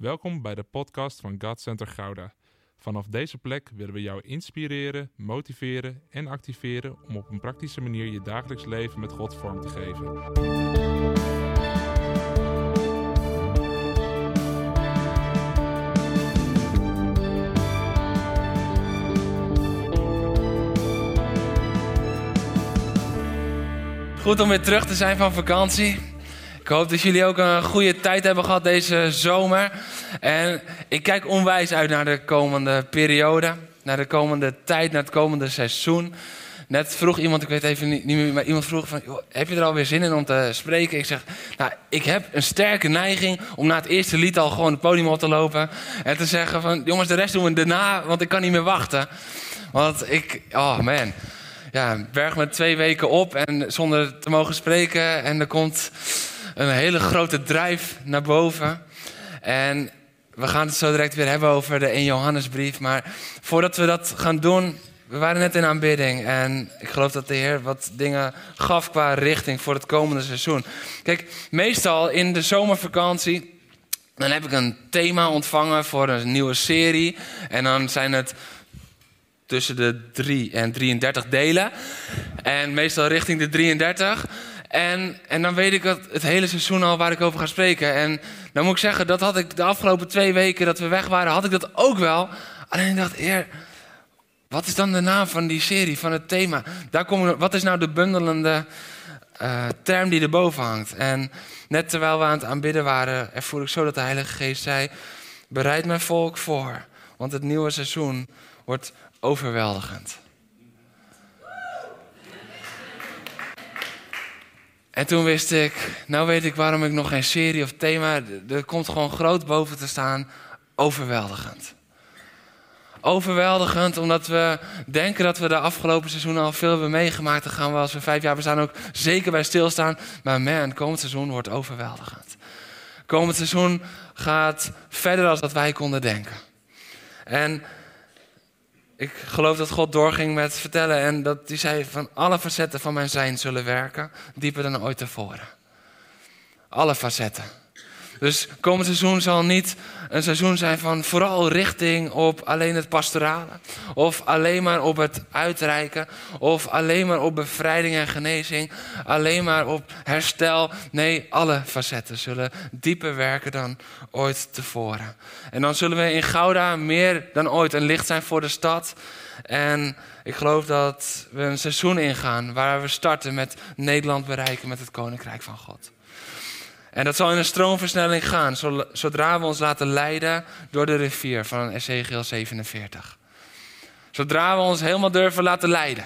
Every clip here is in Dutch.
Welkom bij de podcast van God Center Gouda. Vanaf deze plek willen we jou inspireren, motiveren en activeren om op een praktische manier je dagelijks leven met God vorm te geven. Goed om weer terug te zijn van vakantie. Ik hoop dat jullie ook een goede tijd hebben gehad deze zomer. En ik kijk onwijs uit naar de komende periode. Naar de komende tijd, naar het komende seizoen. Net vroeg iemand, ik weet even niet, meer, maar iemand vroeg van... Heb je er alweer zin in om te spreken? Ik zeg, nou, ik heb een sterke neiging om na het eerste lied al gewoon het podium op te lopen. En te zeggen van, jongens, de rest doen we daarna, want ik kan niet meer wachten. Want ik, oh man ja, berg met twee weken op en zonder te mogen spreken. En er komt een hele grote drijf naar boven. En we gaan het zo direct weer hebben over de 1 Johannesbrief. Maar voordat we dat gaan doen, we waren net in aanbidding. En ik geloof dat de Heer wat dingen gaf qua richting voor het komende seizoen. Kijk, meestal in de zomervakantie. Dan heb ik een thema ontvangen voor een nieuwe serie. En dan zijn het tussen de 3 en 33 delen. En meestal richting de 33. En, en dan weet ik het, het hele seizoen al waar ik over ga spreken. En dan moet ik zeggen, dat had ik de afgelopen twee weken dat we weg waren, had ik dat ook wel. Alleen ik dacht, eer, wat is dan de naam van die serie, van het thema? Daar komen, wat is nou de bundelende uh, term die erboven hangt? En net terwijl we aan het aanbidden waren, ervoer ik zo dat de Heilige Geest zei: Bereid mijn volk voor, want het nieuwe seizoen wordt overweldigend. En toen wist ik, nou weet ik waarom ik nog geen serie of thema. Er komt gewoon groot boven te staan: overweldigend. Overweldigend, omdat we denken dat we de afgelopen seizoen al veel hebben meegemaakt. Dan gaan we als we vijf jaar bestaan ook zeker bij stilstaan. Maar man, komend seizoen wordt overweldigend. Komend seizoen gaat verder dan dat wij konden denken. En ik geloof dat God doorging met vertellen en dat hij zei van alle facetten van mijn zijn zullen werken, dieper dan ooit tevoren. Alle facetten. Dus komend seizoen zal niet een seizoen zijn van vooral richting op alleen het pastorale. Of alleen maar op het uitreiken. Of alleen maar op bevrijding en genezing. Alleen maar op herstel. Nee, alle facetten zullen dieper werken dan ooit tevoren. En dan zullen we in Gouda meer dan ooit een licht zijn voor de stad. En ik geloof dat we een seizoen ingaan waar we starten met Nederland bereiken met het Koninkrijk van God. En dat zal in een stroomversnelling gaan, zodra we ons laten leiden door de rivier van Ezekiel 47. Zodra we ons helemaal durven laten leiden.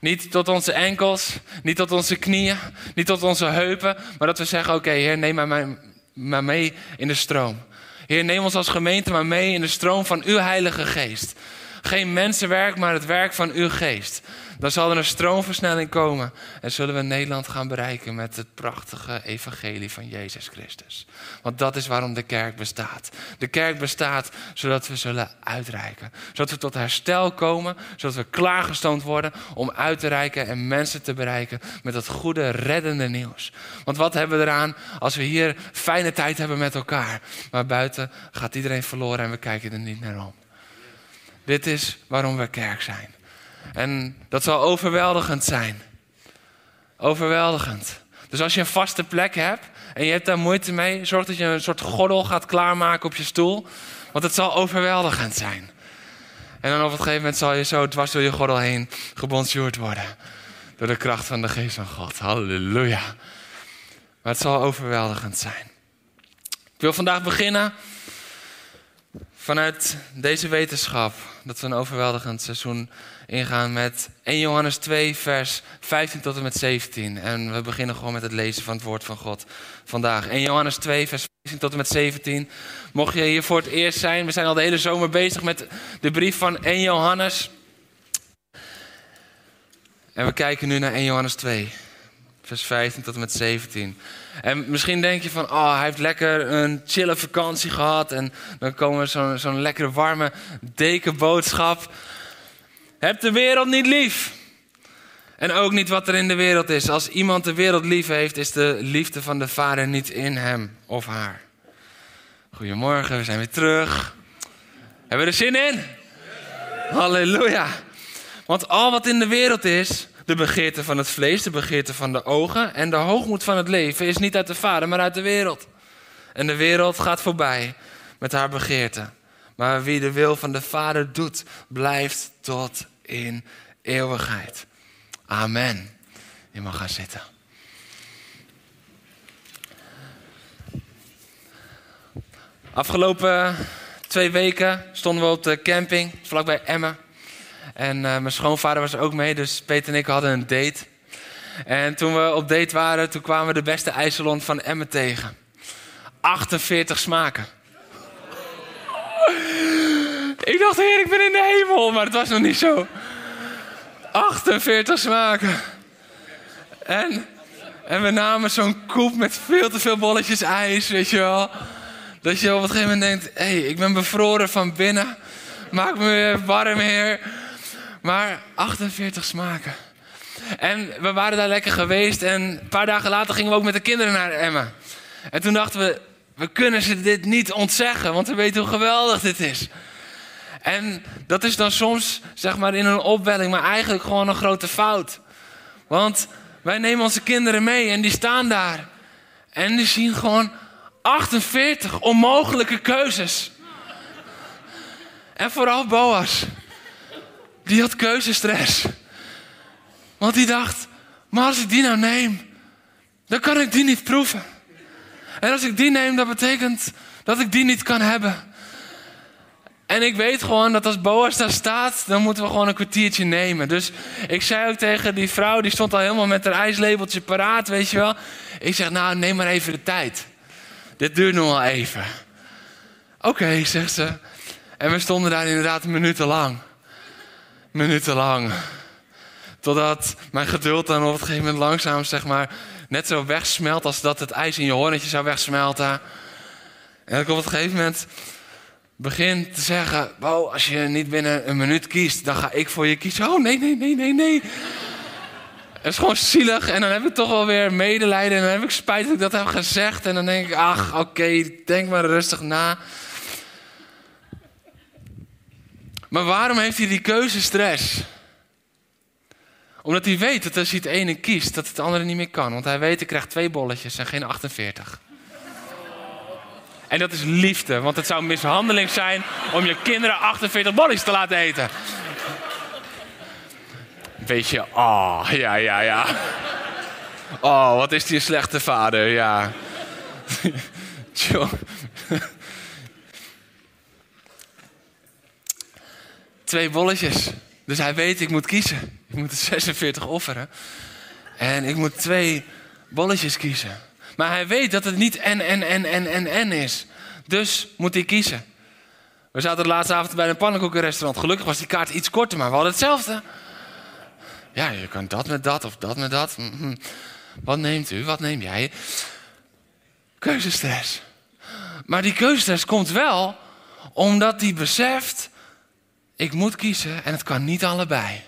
Niet tot onze enkels, niet tot onze knieën, niet tot onze heupen, maar dat we zeggen: Oké, Heer, neem mij maar mee in de stroom. Heer, neem ons als gemeente maar mee in de stroom van uw Heilige Geest. Geen mensenwerk, maar het werk van uw geest. Dan zal er een stroomversnelling komen en zullen we Nederland gaan bereiken met het prachtige evangelie van Jezus Christus. Want dat is waarom de kerk bestaat. De kerk bestaat zodat we zullen uitreiken. Zodat we tot herstel komen, zodat we klaargestoomd worden om uit te reiken en mensen te bereiken met dat goede, reddende nieuws. Want wat hebben we eraan als we hier fijne tijd hebben met elkaar, maar buiten gaat iedereen verloren en we kijken er niet naar om. Dit is waarom we kerk zijn. En dat zal overweldigend zijn. Overweldigend. Dus als je een vaste plek hebt en je hebt daar moeite mee, zorg dat je een soort gordel gaat klaarmaken op je stoel. Want het zal overweldigend zijn. En dan op een gegeven moment zal je zo dwars door je gordel heen gebonjourd worden. Door de kracht van de geest van God. Halleluja. Maar het zal overweldigend zijn. Ik wil vandaag beginnen vanuit deze wetenschap dat we een overweldigend seizoen ingaan met 1 Johannes 2, vers 15 tot en met 17. En we beginnen gewoon met het lezen van het woord van God vandaag. 1 Johannes 2, vers 15 tot en met 17. Mocht je hier voor het eerst zijn, we zijn al de hele zomer bezig met de brief van 1 Johannes. En we kijken nu naar 1 Johannes 2, vers 15 tot en met 17. En misschien denk je van, oh, hij heeft lekker een chille vakantie gehad. En dan komen we zo'n zo'n lekkere warme dekenboodschap. Heb de wereld niet lief. En ook niet wat er in de wereld is. Als iemand de wereld lief heeft, is de liefde van de Vader niet in hem of haar. Goedemorgen, we zijn weer terug. Hebben we er zin in? Halleluja. Want al wat in de wereld is, de begeerte van het vlees, de begeerte van de ogen en de hoogmoed van het leven, is niet uit de Vader, maar uit de wereld. En de wereld gaat voorbij met haar begeerte. Maar wie de wil van de Vader doet, blijft tot in eeuwigheid. Amen. Je mag gaan zitten. Afgelopen twee weken stonden we op de camping vlakbij Emmen. En uh, mijn schoonvader was er ook mee, dus Peter en ik hadden een date. En toen we op date waren, toen kwamen we de beste ijssalon van Emmen tegen. 48 smaken. Ik dacht, heer, ik ben in de hemel, maar het was nog niet zo. 48 smaken. En, en we namen zo'n koep met veel te veel bolletjes ijs, weet je wel. Dat je op een gegeven moment denkt, hé, hey, ik ben bevroren van binnen. Maak me weer warm, heer. Maar 48 smaken. En we waren daar lekker geweest. En een paar dagen later gingen we ook met de kinderen naar Emma. En toen dachten we, we kunnen ze dit niet ontzeggen. Want we weten hoe geweldig dit is. En dat is dan soms, zeg maar, in een opwelling, maar eigenlijk gewoon een grote fout. Want wij nemen onze kinderen mee en die staan daar. En die zien gewoon 48 onmogelijke keuzes. En vooral Boas. Die had keuzestress. Want die dacht, maar als ik die nou neem, dan kan ik die niet proeven. En als ik die neem, dat betekent dat ik die niet kan hebben. En ik weet gewoon dat als Boas daar staat, dan moeten we gewoon een kwartiertje nemen. Dus ik zei ook tegen die vrouw, die stond al helemaal met haar ijslabeltje paraat, weet je wel. Ik zeg, nou, neem maar even de tijd. Dit duurt nog wel even. Oké, zegt ze. En we stonden daar inderdaad minuten lang. Minuten lang. Totdat mijn geduld dan op een gegeven moment langzaam, zeg maar, net zo wegsmelt als dat het ijs in je hornetje zou wegsmelten. En ik op een gegeven moment begin te zeggen: Wow, als je niet binnen een minuut kiest, dan ga ik voor je kiezen. Oh nee, nee, nee, nee, nee. Het is gewoon zielig en dan heb ik toch wel weer medelijden en dan heb ik spijt dat ik dat heb gezegd. En dan denk ik: Ach, oké, denk maar rustig na. Maar waarom heeft hij die keuzestress? Omdat hij weet dat als hij het ene kiest, dat het andere niet meer kan. Want hij weet, ik krijg twee bolletjes en geen 48. En dat is liefde, want het zou mishandeling zijn om je kinderen 48 bolletjes te laten eten. Weet je, oh, ja, ja, ja. Oh, wat is die slechte vader, ja. Twee bolletjes. Dus hij weet, ik moet kiezen. Ik moet de 46 offeren. En ik moet twee bolletjes kiezen. Maar hij weet dat het niet en, en, en, en, en, en is. Dus moet hij kiezen. We zaten de laatste avond bij een pannenkoekenrestaurant. Gelukkig was die kaart iets korter, maar we hadden hetzelfde. Ja, je kan dat met dat of dat met dat. Mhm. Wat neemt u? Wat neem jij? Keuzestress. Maar die keuzestress komt wel omdat hij beseft: ik moet kiezen en het kan niet allebei.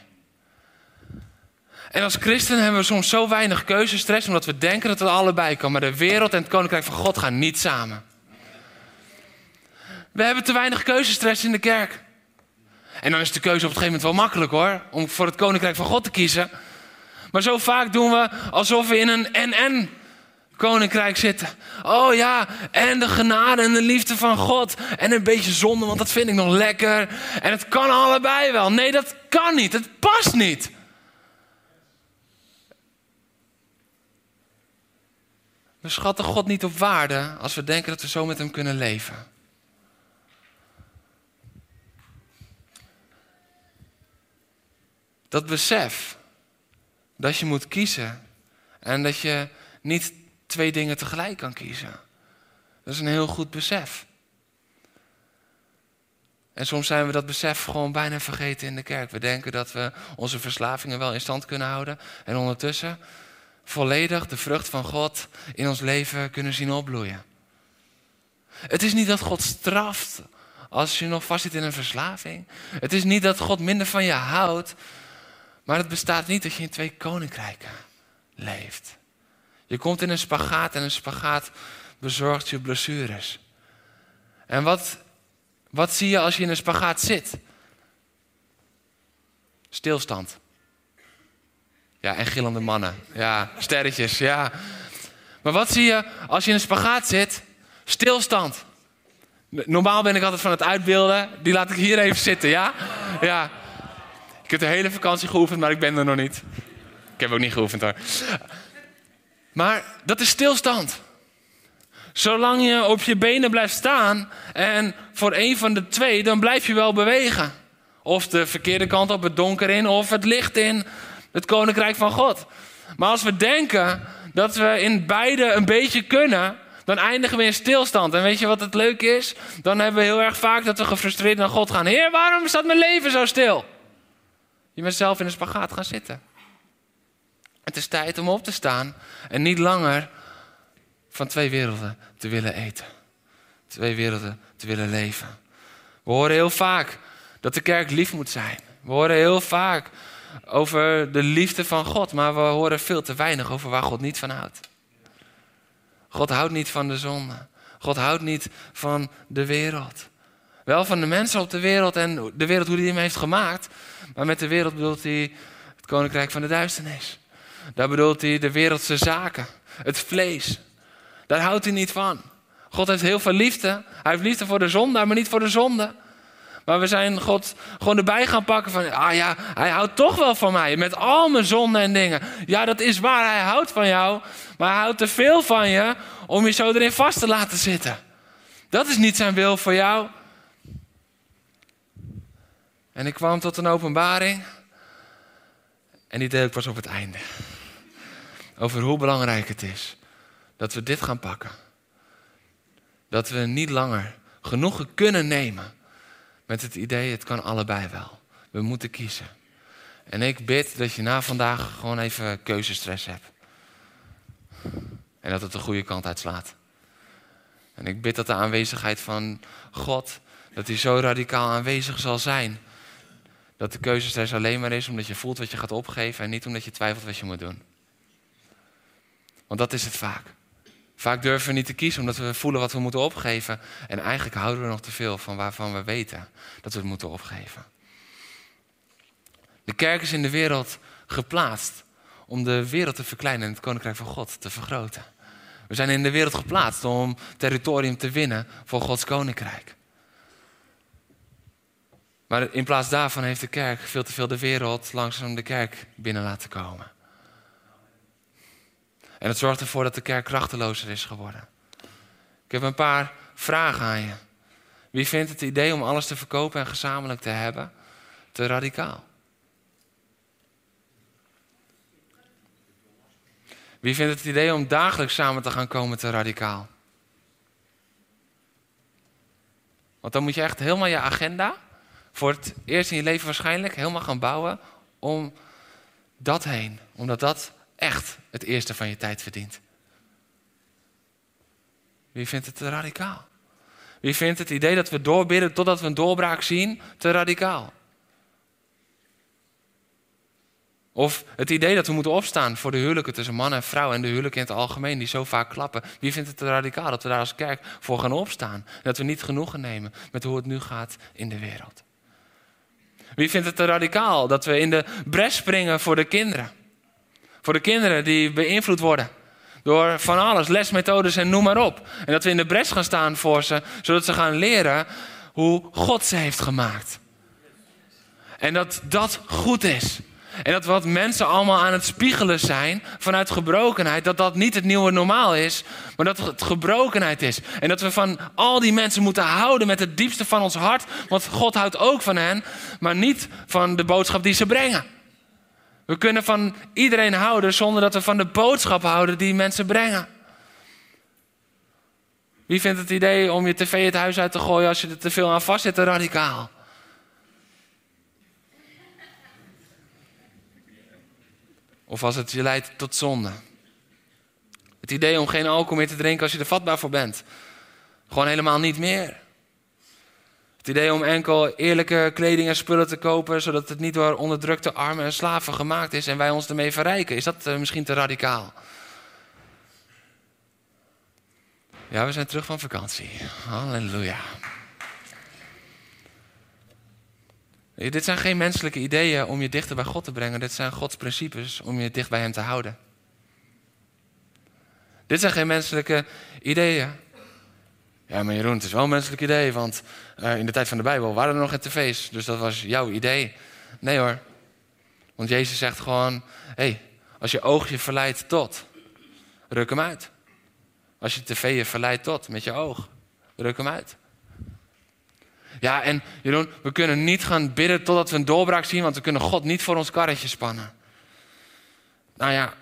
En als christen hebben we soms zo weinig keuzestress omdat we denken dat het allebei kan. Maar de wereld en het koninkrijk van God gaan niet samen. We hebben te weinig keuzestress in de kerk. En dan is de keuze op een gegeven moment wel makkelijk hoor, om voor het koninkrijk van God te kiezen. Maar zo vaak doen we alsof we in een en-en koninkrijk zitten. Oh ja, en de genade en de liefde van God. En een beetje zonde, want dat vind ik nog lekker. En het kan allebei wel. Nee, dat kan niet. Het past niet. We schatten God niet op waarde als we denken dat we zo met Hem kunnen leven. Dat besef dat je moet kiezen en dat je niet twee dingen tegelijk kan kiezen. Dat is een heel goed besef. En soms zijn we dat besef gewoon bijna vergeten in de kerk. We denken dat we onze verslavingen wel in stand kunnen houden. En ondertussen volledig de vrucht van God in ons leven kunnen zien opbloeien. Het is niet dat God straft als je nog vastzit in een verslaving. Het is niet dat God minder van je houdt. Maar het bestaat niet dat je in twee koninkrijken leeft. Je komt in een spagaat en een spagaat bezorgt je blessures. En wat, wat zie je als je in een spagaat zit? Stilstand. Ja, en gillende mannen. Ja, sterretjes, ja. Maar wat zie je als je in een spagaat zit? Stilstand. Normaal ben ik altijd van het uitbeelden. Die laat ik hier even zitten, ja? Ja. Ik heb de hele vakantie geoefend, maar ik ben er nog niet. Ik heb ook niet geoefend hoor. Maar dat is stilstand. Zolang je op je benen blijft staan en voor een van de twee, dan blijf je wel bewegen. Of de verkeerde kant op het donker in, of het licht in, het koninkrijk van God. Maar als we denken dat we in beide een beetje kunnen, dan eindigen we in stilstand. En weet je wat het leuke is? Dan hebben we heel erg vaak dat we gefrustreerd naar God gaan. Heer, waarom staat mijn leven zo stil? Je bent zelf in een spagaat gaan zitten. Het is tijd om op te staan en niet langer van twee werelden te willen eten. Twee werelden te willen leven. We horen heel vaak dat de kerk lief moet zijn. We horen heel vaak over de liefde van God, maar we horen veel te weinig over waar God niet van houdt. God houdt niet van de zonde. God houdt niet van de wereld. Wel van de mensen op de wereld en de wereld hoe hij hem heeft gemaakt. Maar met de wereld bedoelt hij het koninkrijk van de duisternis. Daar bedoelt hij de wereldse zaken, het vlees. Daar houdt hij niet van. God heeft heel veel liefde. Hij heeft liefde voor de zonde, maar niet voor de zonde. Maar we zijn God gewoon erbij gaan pakken van, ah ja, hij houdt toch wel van mij. Met al mijn zonden en dingen. Ja, dat is waar, hij houdt van jou. Maar hij houdt te veel van je om je zo erin vast te laten zitten. Dat is niet zijn wil voor jou. En ik kwam tot een openbaring. En die deel ik pas op het einde. Over hoe belangrijk het is dat we dit gaan pakken. Dat we niet langer genoegen kunnen nemen met het idee, het kan allebei wel. We moeten kiezen. En ik bid dat je na vandaag gewoon even keuzestress hebt. En dat het de goede kant uitslaat. En ik bid dat de aanwezigheid van God, dat die zo radicaal aanwezig zal zijn. Dat de keuzestress alleen maar is omdat je voelt wat je gaat opgeven en niet omdat je twijfelt wat je moet doen. Want dat is het vaak. Vaak durven we niet te kiezen omdat we voelen wat we moeten opgeven. En eigenlijk houden we nog te veel van waarvan we weten dat we het moeten opgeven. De kerk is in de wereld geplaatst om de wereld te verkleinen en het koninkrijk van God te vergroten. We zijn in de wereld geplaatst om territorium te winnen voor Gods koninkrijk. Maar in plaats daarvan heeft de kerk veel te veel de wereld langzaam de kerk binnen laten komen. En het zorgt ervoor dat de kerk krachtelozer is geworden. Ik heb een paar vragen aan je. Wie vindt het idee om alles te verkopen en gezamenlijk te hebben te radicaal? Wie vindt het idee om dagelijks samen te gaan komen te radicaal? Want dan moet je echt helemaal je agenda, voor het eerst in je leven waarschijnlijk, helemaal gaan bouwen om dat heen. Omdat dat echt het eerste van je tijd verdient. Wie vindt het te radicaal? Wie vindt het idee dat we doorbidden totdat we een doorbraak zien te radicaal? Of het idee dat we moeten opstaan voor de huwelijken tussen man en vrouw en de huwelijken in het algemeen die zo vaak klappen. Wie vindt het te radicaal dat we daar als kerk voor gaan opstaan? Dat we niet genoegen nemen met hoe het nu gaat in de wereld? Wie vindt het te radicaal dat we in de bres springen voor de kinderen? Voor de kinderen die beïnvloed worden door van alles, lesmethodes en noem maar op. En dat we in de bres gaan staan voor ze, zodat ze gaan leren hoe God ze heeft gemaakt. En dat dat goed is. En dat wat mensen allemaal aan het spiegelen zijn vanuit gebrokenheid, dat dat niet het nieuwe normaal is, maar dat het gebrokenheid is. En dat we van al die mensen moeten houden met het diepste van ons hart, want God houdt ook van hen, maar niet van de boodschap die ze brengen. We kunnen van iedereen houden zonder dat we van de boodschap houden die mensen brengen. Wie vindt het idee om je tv het huis uit te gooien als je er te veel aan vast zit, radicaal? Of als het je leidt tot zonde. Het idee om geen alcohol meer te drinken als je er vatbaar voor bent. Gewoon helemaal niet meer. Het idee om enkel eerlijke kleding en spullen te kopen, zodat het niet door onderdrukte armen en slaven gemaakt is en wij ons ermee verrijken. Is dat eh, misschien te radicaal? Ja, we zijn terug van vakantie. Halleluja. Dit zijn geen menselijke ideeën om je dichter bij God te brengen. Dit zijn Gods principes om je dicht bij Hem te houden. Dit zijn geen menselijke ideeën. Ja, maar Jeroen, het is wel een menselijk idee, want uh, in de tijd van de Bijbel waren er nog geen tv's. Dus dat was jouw idee. Nee hoor. Want Jezus zegt gewoon, hé, hey, als je oog je verleidt tot, ruk hem uit. Als je tv je verleidt tot, met je oog, ruk hem uit. Ja, en Jeroen, we kunnen niet gaan bidden totdat we een doorbraak zien, want we kunnen God niet voor ons karretje spannen. Nou ja,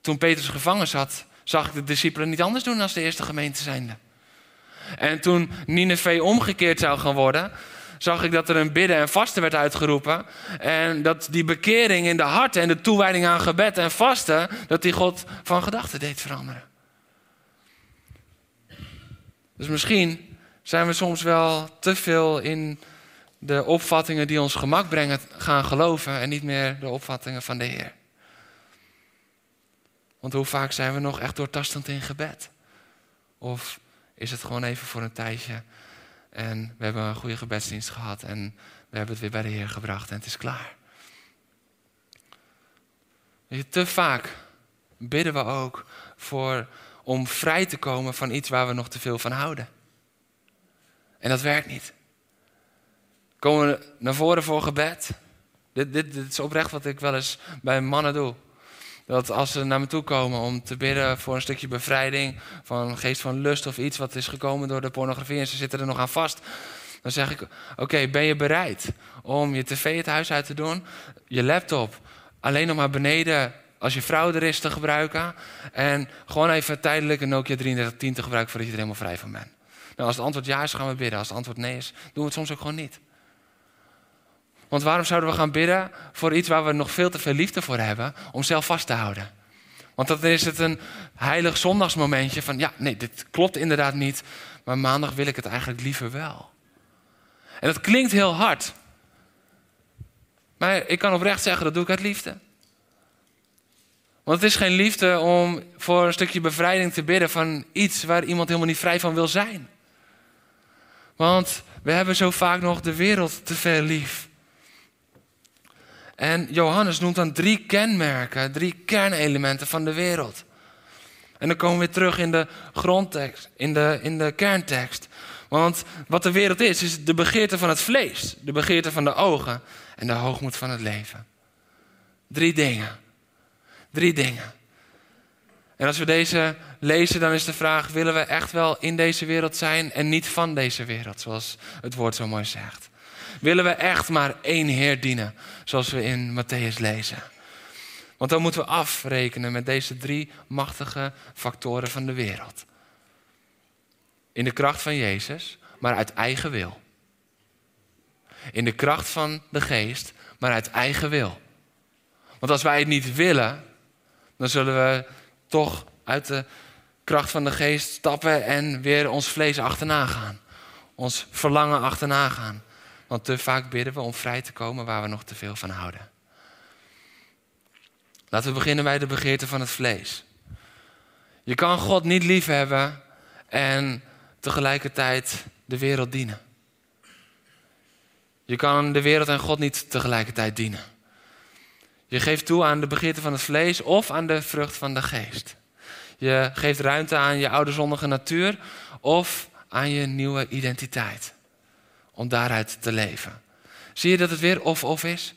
toen Petrus gevangen zat, zag ik de discipelen niet anders doen dan de eerste gemeente zijnde. En toen Nineveh omgekeerd zou gaan worden, zag ik dat er een bidden en vasten werd uitgeroepen. En dat die bekering in de harten en de toewijding aan gebed en vasten, dat die God van gedachten deed veranderen. Dus misschien zijn we soms wel te veel in de opvattingen die ons gemak brengen gaan geloven en niet meer de opvattingen van de Heer. Want hoe vaak zijn we nog echt doortastend in gebed? Of is het gewoon even voor een tijdje en we hebben een goede gebedsdienst gehad en we hebben het weer bij de Heer gebracht en het is klaar. Te vaak bidden we ook voor, om vrij te komen van iets waar we nog te veel van houden. En dat werkt niet. Komen we naar voren voor gebed? Dit, dit, dit is oprecht wat ik wel eens bij mannen doe. Dat als ze naar me toe komen om te bidden voor een stukje bevrijding van geest van lust of iets wat is gekomen door de pornografie en ze zitten er nog aan vast. Dan zeg ik: Oké, ben je bereid om je tv het huis uit te doen, je laptop alleen nog maar beneden als je vrouw er is te gebruiken en gewoon even tijdelijk een Nokia 3310 te gebruiken voordat je er helemaal vrij van bent? Nou, als het antwoord ja is, gaan we bidden. Als het antwoord nee is, doen we het soms ook gewoon niet. Want waarom zouden we gaan bidden voor iets waar we nog veel te veel liefde voor hebben, om zelf vast te houden? Want dan is het een heilig zondagsmomentje van, ja, nee, dit klopt inderdaad niet, maar maandag wil ik het eigenlijk liever wel. En dat klinkt heel hard. Maar ik kan oprecht zeggen, dat doe ik uit liefde. Want het is geen liefde om voor een stukje bevrijding te bidden van iets waar iemand helemaal niet vrij van wil zijn. Want we hebben zo vaak nog de wereld te veel lief. En Johannes noemt dan drie kenmerken, drie kernelementen van de wereld. En dan komen we weer terug in de grondtekst, in de, in de kerntekst. Want wat de wereld is, is de begeerte van het vlees, de begeerte van de ogen en de hoogmoed van het leven. Drie dingen. Drie dingen. En als we deze lezen, dan is de vraag: willen we echt wel in deze wereld zijn en niet van deze wereld, zoals het woord zo mooi zegt? Willen we echt maar één Heer dienen, zoals we in Matthäus lezen. Want dan moeten we afrekenen met deze drie machtige factoren van de wereld. In de kracht van Jezus, maar uit eigen wil. In de kracht van de geest, maar uit eigen wil. Want als wij het niet willen, dan zullen we toch uit de kracht van de geest stappen en weer ons vlees achterna gaan. Ons verlangen achterna gaan. Want te vaak bidden we om vrij te komen waar we nog te veel van houden. Laten we beginnen bij de begeerte van het vlees. Je kan God niet liefhebben en tegelijkertijd de wereld dienen. Je kan de wereld en God niet tegelijkertijd dienen. Je geeft toe aan de begeerte van het vlees of aan de vrucht van de geest. Je geeft ruimte aan je oude zondige natuur of aan je nieuwe identiteit om daaruit te leven. Zie je dat het weer of-of is?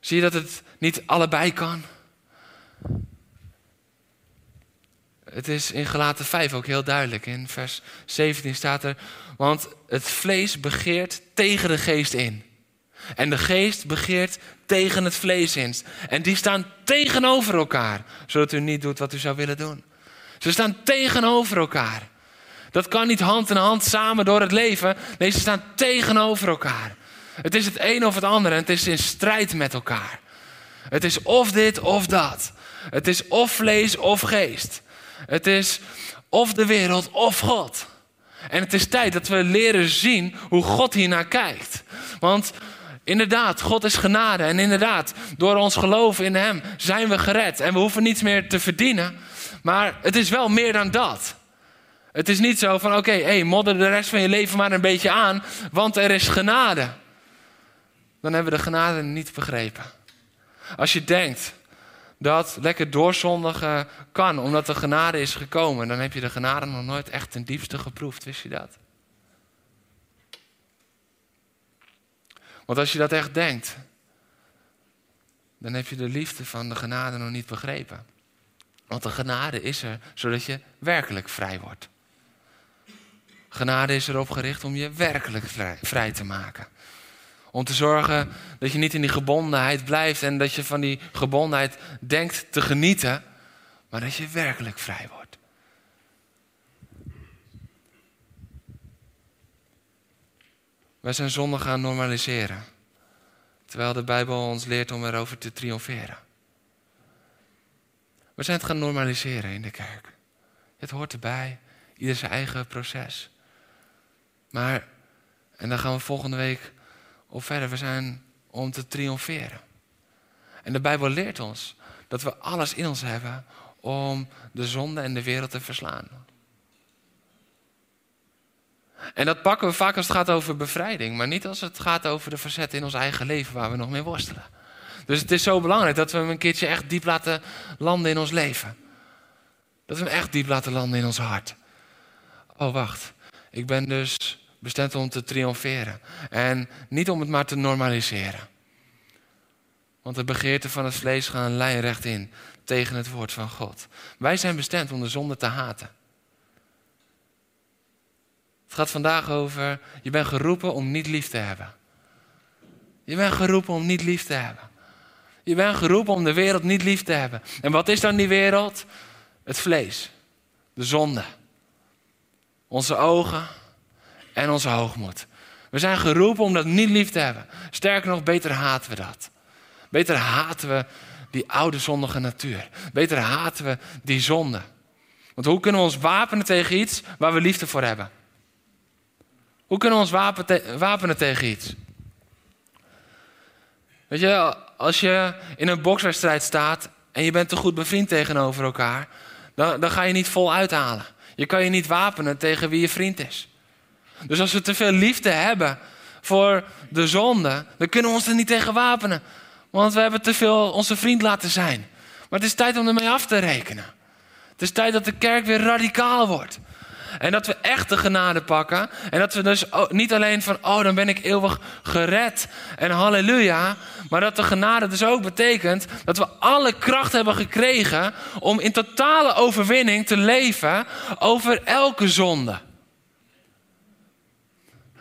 Zie je dat het niet allebei kan? Het is in Gelaten 5 ook heel duidelijk. In vers 17 staat er: Want het vlees begeert tegen de geest in. En de geest begeert tegen het vlees in. En die staan tegenover elkaar, zodat u niet doet wat u zou willen doen. Ze staan tegenover elkaar. Dat kan niet hand in hand samen door het leven. Nee, ze staan tegenover elkaar. Het is het een of het ander en het is in strijd met elkaar. Het is of dit of dat. Het is of vlees of geest. Het is of de wereld of God. En het is tijd dat we leren zien hoe God hiernaar kijkt. Want inderdaad, God is genade. En inderdaad, door ons geloven in Hem zijn we gered. En we hoeven niets meer te verdienen. Maar het is wel meer dan dat. Het is niet zo van, oké, hey, modder de rest van je leven maar een beetje aan, want er is genade. Dan hebben we de genade niet begrepen. Als je denkt dat lekker doorzondigen kan, omdat de genade is gekomen, dan heb je de genade nog nooit echt ten diepste geproefd. Wist je dat? Want als je dat echt denkt, dan heb je de liefde van de genade nog niet begrepen. Want de genade is er zodat je werkelijk vrij wordt. Genade is erop gericht om je werkelijk vrij, vrij, te maken. Om te zorgen dat je niet in die gebondenheid blijft en dat je van die gebondenheid denkt te genieten, maar dat je werkelijk vrij wordt. Wij zijn zonde gaan normaliseren, terwijl de Bijbel ons leert om erover te triomferen. We zijn het gaan normaliseren in de kerk. Het hoort erbij, ieder zijn eigen proces. Maar, en dan gaan we volgende week op verder, we zijn om te triomferen. En de Bijbel leert ons dat we alles in ons hebben om de zonde en de wereld te verslaan. En dat pakken we vaak als het gaat over bevrijding, maar niet als het gaat over de facetten in ons eigen leven waar we nog mee worstelen. Dus het is zo belangrijk dat we hem een keertje echt diep laten landen in ons leven. Dat we hem echt diep laten landen in ons hart. Oh, wacht. Ik ben dus bestemd om te triomferen. En niet om het maar te normaliseren. Want de begeerten van het vlees gaan lijnrecht in tegen het woord van God. Wij zijn bestemd om de zonde te haten. Het gaat vandaag over, je bent geroepen om niet lief te hebben. Je bent geroepen om niet lief te hebben. Je bent geroepen om de wereld niet lief te hebben. En wat is dan die wereld? Het vlees, de zonde, onze ogen en onze hoogmoed. We zijn geroepen om dat niet lief te hebben. Sterker nog, beter haten we dat. Beter haten we die oude zondige natuur. Beter haten we die zonde. Want hoe kunnen we ons wapenen tegen iets waar we liefde voor hebben? Hoe kunnen we ons wapenen tegen iets? Weet je, als je in een bokswedstrijd staat en je bent te goed bevriend tegenover elkaar, dan, dan ga je niet vol uithalen. Je kan je niet wapenen tegen wie je vriend is. Dus als we te veel liefde hebben voor de zonde, dan kunnen we ons er niet tegen wapenen. Want we hebben te veel onze vriend laten zijn. Maar het is tijd om ermee af te rekenen. Het is tijd dat de kerk weer radicaal wordt. En dat we echt de genade pakken. En dat we dus niet alleen van, oh, dan ben ik eeuwig gered en halleluja. Maar dat de genade dus ook betekent dat we alle kracht hebben gekregen om in totale overwinning te leven over elke zonde.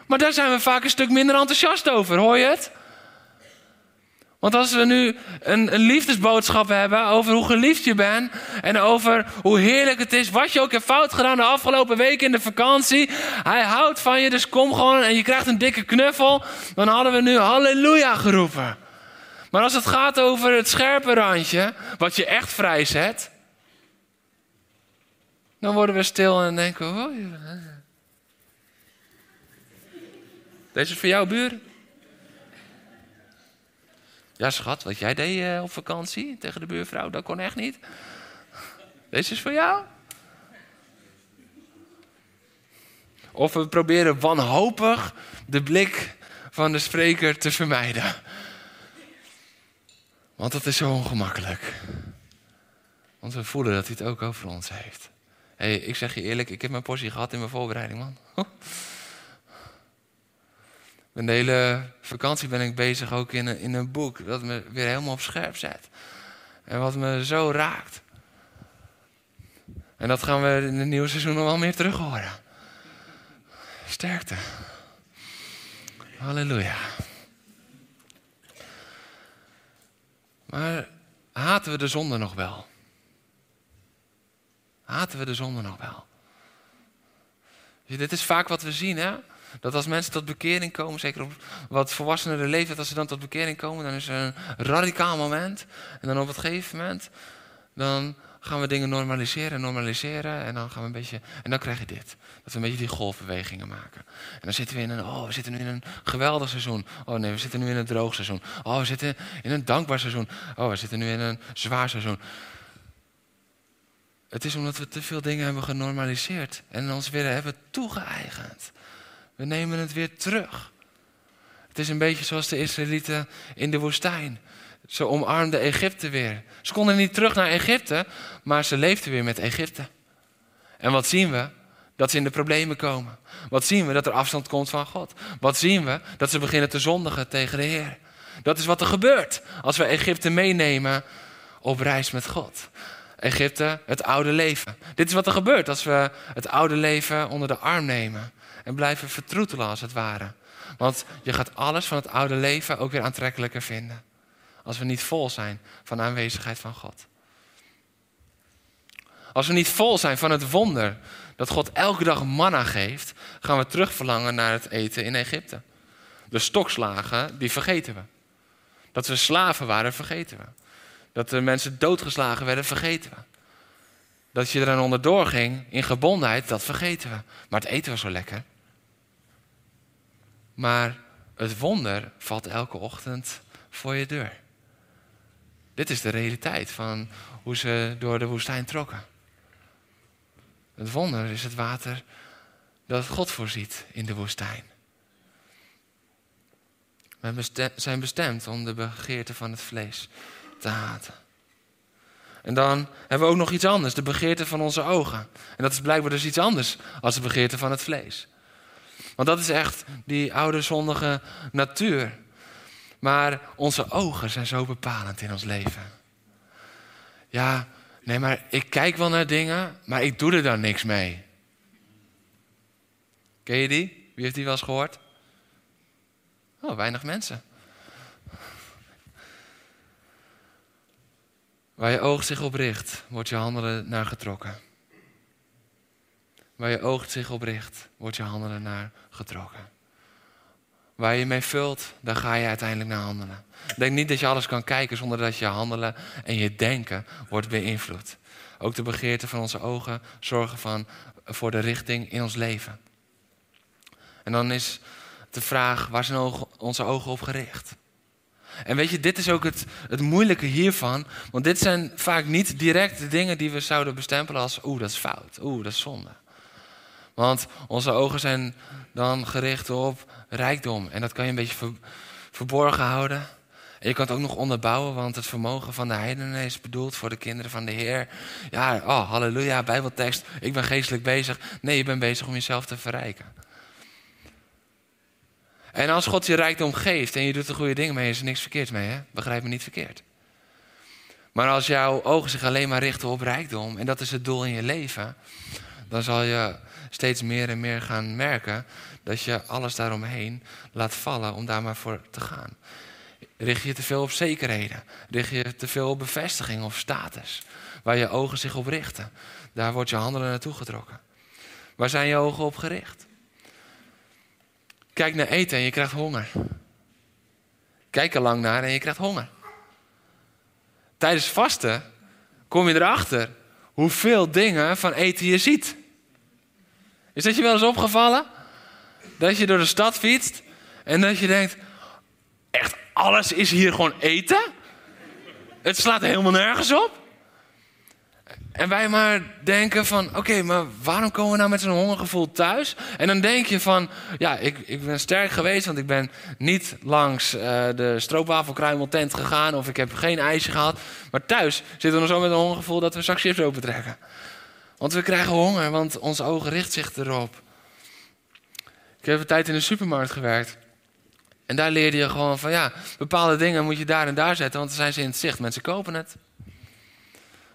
Maar daar zijn we vaak een stuk minder enthousiast over, hoor je het? Want als we nu een, liefdesboodschap hebben over hoe geliefd je bent en over hoe heerlijk het is, wat je ook hebt fout gedaan de afgelopen week in de vakantie, hij houdt van je, dus kom gewoon en je krijgt een dikke knuffel, dan hadden we nu halleluja geroepen. Maar als het gaat over het scherpe randje, wat je echt vrijzet, dan worden we stil en denken, oh, deze is voor jou, buur. Ja, schat, wat jij deed uh, op vakantie tegen de buurvrouw, dat kon echt niet. Deze is voor jou. Of we proberen wanhopig de blik van de spreker te vermijden. Want dat is zo ongemakkelijk. Want we voelen dat hij het ook over ons heeft. hey, ik zeg je eerlijk, ik heb mijn portie gehad in mijn voorbereiding, man. de hele vakantie ben ik bezig ook in een, in een boek dat me weer helemaal op scherp zet. En wat me zo raakt. En dat gaan we in het nieuwe seizoen nog wel meer terug horen. Sterkte. Halleluja. Maar haten we de zonde nog wel? Haten we de zonde nog wel? Dit is vaak wat we zien, hè? Dat als mensen tot bekering komen, zeker op wat volwassenere leeftijd, als ze dan tot bekering komen, dan is er een radicaal moment. En dan op het gegeven moment, dan gaan we dingen normaliseren, normaliseren. En dan gaan we een beetje. En dan krijg je dit. Dat we een beetje die golfbewegingen maken. En dan zitten we in een. Oh, we zitten nu in een geweldig seizoen. Oh nee, we zitten nu in een droog seizoen. Oh, we zitten in een dankbaar seizoen. Oh, we zitten nu in een zwaar seizoen. Het is omdat we te veel dingen hebben genormaliseerd en ons weer hebben toegeëigend. We nemen het weer terug. Het is een beetje zoals de Israëlieten in de woestijn. Ze omarmden Egypte weer. Ze konden niet terug naar Egypte, maar ze leefden weer met Egypte. En wat zien we? Dat ze in de problemen komen. Wat zien we? Dat er afstand komt van God. Wat zien we? Dat ze beginnen te zondigen tegen de Heer. Dat is wat er gebeurt als we Egypte meenemen op reis met God. Egypte, het oude leven. Dit is wat er gebeurt als we het oude leven onder de arm nemen en blijven vertroetelen als het ware. Want je gaat alles van het oude leven ook weer aantrekkelijker vinden. Als we niet vol zijn van de aanwezigheid van God. Als we niet vol zijn van het wonder dat God elke dag manna geeft, gaan we terugverlangen naar het eten in Egypte. De stokslagen, die vergeten we. Dat we slaven waren, vergeten we. Dat de mensen doodgeslagen werden, vergeten we. Dat je er aan onderdoor ging in gebondenheid, dat vergeten we. Maar het eten was zo lekker. Maar het wonder valt elke ochtend voor je deur. Dit is de realiteit van hoe ze door de woestijn trokken. Het wonder is het water dat God voorziet in de woestijn. We zijn bestemd om de begeerte van het vlees te haten. En dan hebben we ook nog iets anders, de begeerte van onze ogen. En dat is blijkbaar dus iets anders als de begeerte van het vlees. Want dat is echt die oude zondige natuur. Maar onze ogen zijn zo bepalend in ons leven. Ja, nee, maar ik kijk wel naar dingen, maar ik doe er dan niks mee. Ken je die? Wie heeft die wel eens gehoord? Oh, weinig mensen. Waar je oog zich op richt, wordt je handelen naar getrokken. Waar je oog zich op richt, wordt je handelen naar getrokken. Waar je mee vult, daar ga je uiteindelijk naar handelen. Denk niet dat je alles kan kijken zonder dat je handelen en je denken wordt beïnvloed. Ook de begeerte van onze ogen zorgen van, voor de richting in ons leven. En dan is de vraag, waar zijn onze ogen op gericht? En weet je, dit is ook het, het moeilijke hiervan. Want dit zijn vaak niet direct de dingen die we zouden bestempelen als... oeh, dat is fout, oeh, dat is zonde. Want onze ogen zijn dan gericht op rijkdom. En dat kan je een beetje verborgen houden. En je kan het ook nog onderbouwen, want het vermogen van de heidenen is bedoeld voor de kinderen van de Heer. Ja, oh, halleluja, Bijbeltekst. Ik ben geestelijk bezig. Nee, je bent bezig om jezelf te verrijken. En als God je rijkdom geeft en je doet er goede dingen mee, is er niks verkeerd mee, hè? Begrijp me niet verkeerd. Maar als jouw ogen zich alleen maar richten op rijkdom en dat is het doel in je leven, dan zal je steeds meer en meer gaan merken dat je alles daaromheen laat vallen om daar maar voor te gaan. Richt je te veel op zekerheden, richt je te veel op bevestiging of status, waar je ogen zich op richten, daar wordt je handelen naartoe getrokken. Waar zijn je ogen op gericht? Kijk naar eten en je krijgt honger. Kijk er lang naar en je krijgt honger. Tijdens vasten kom je erachter hoeveel dingen van eten je ziet. Is dat je wel eens opgevallen? Dat je door de stad fietst en dat je denkt: echt alles is hier gewoon eten? Het slaat helemaal nergens op. En wij maar denken van, oké, maar waarom komen we nou met zo'n hongergevoel thuis? En dan denk je van, ja, ik, ik ben sterk geweest, want ik ben niet langs uh, de stroopwafelkruimeltent gegaan of ik heb geen ijsje gehad. Maar thuis zitten we nog zo met een hongergevoel dat we straks open trekken. Want we krijgen honger, want onze ogen richt zich erop. Ik heb een tijd in de supermarkt gewerkt. En daar leerde je gewoon van, ja, bepaalde dingen moet je daar en daar zetten, want dan zijn ze in het zicht. Mensen kopen het.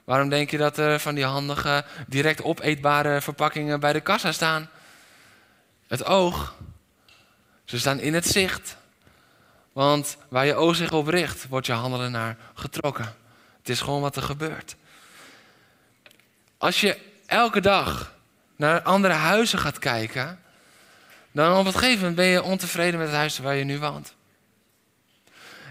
Waarom denk je dat er van die handige, direct opeetbare verpakkingen bij de kassa staan? Het oog. Ze staan in het zicht. Want waar je oog zich op richt, wordt je handelen naar getrokken. Het is gewoon wat er gebeurt. Als je elke dag naar andere huizen gaat kijken, dan op een gegeven moment ben je ontevreden met het huis waar je nu woont.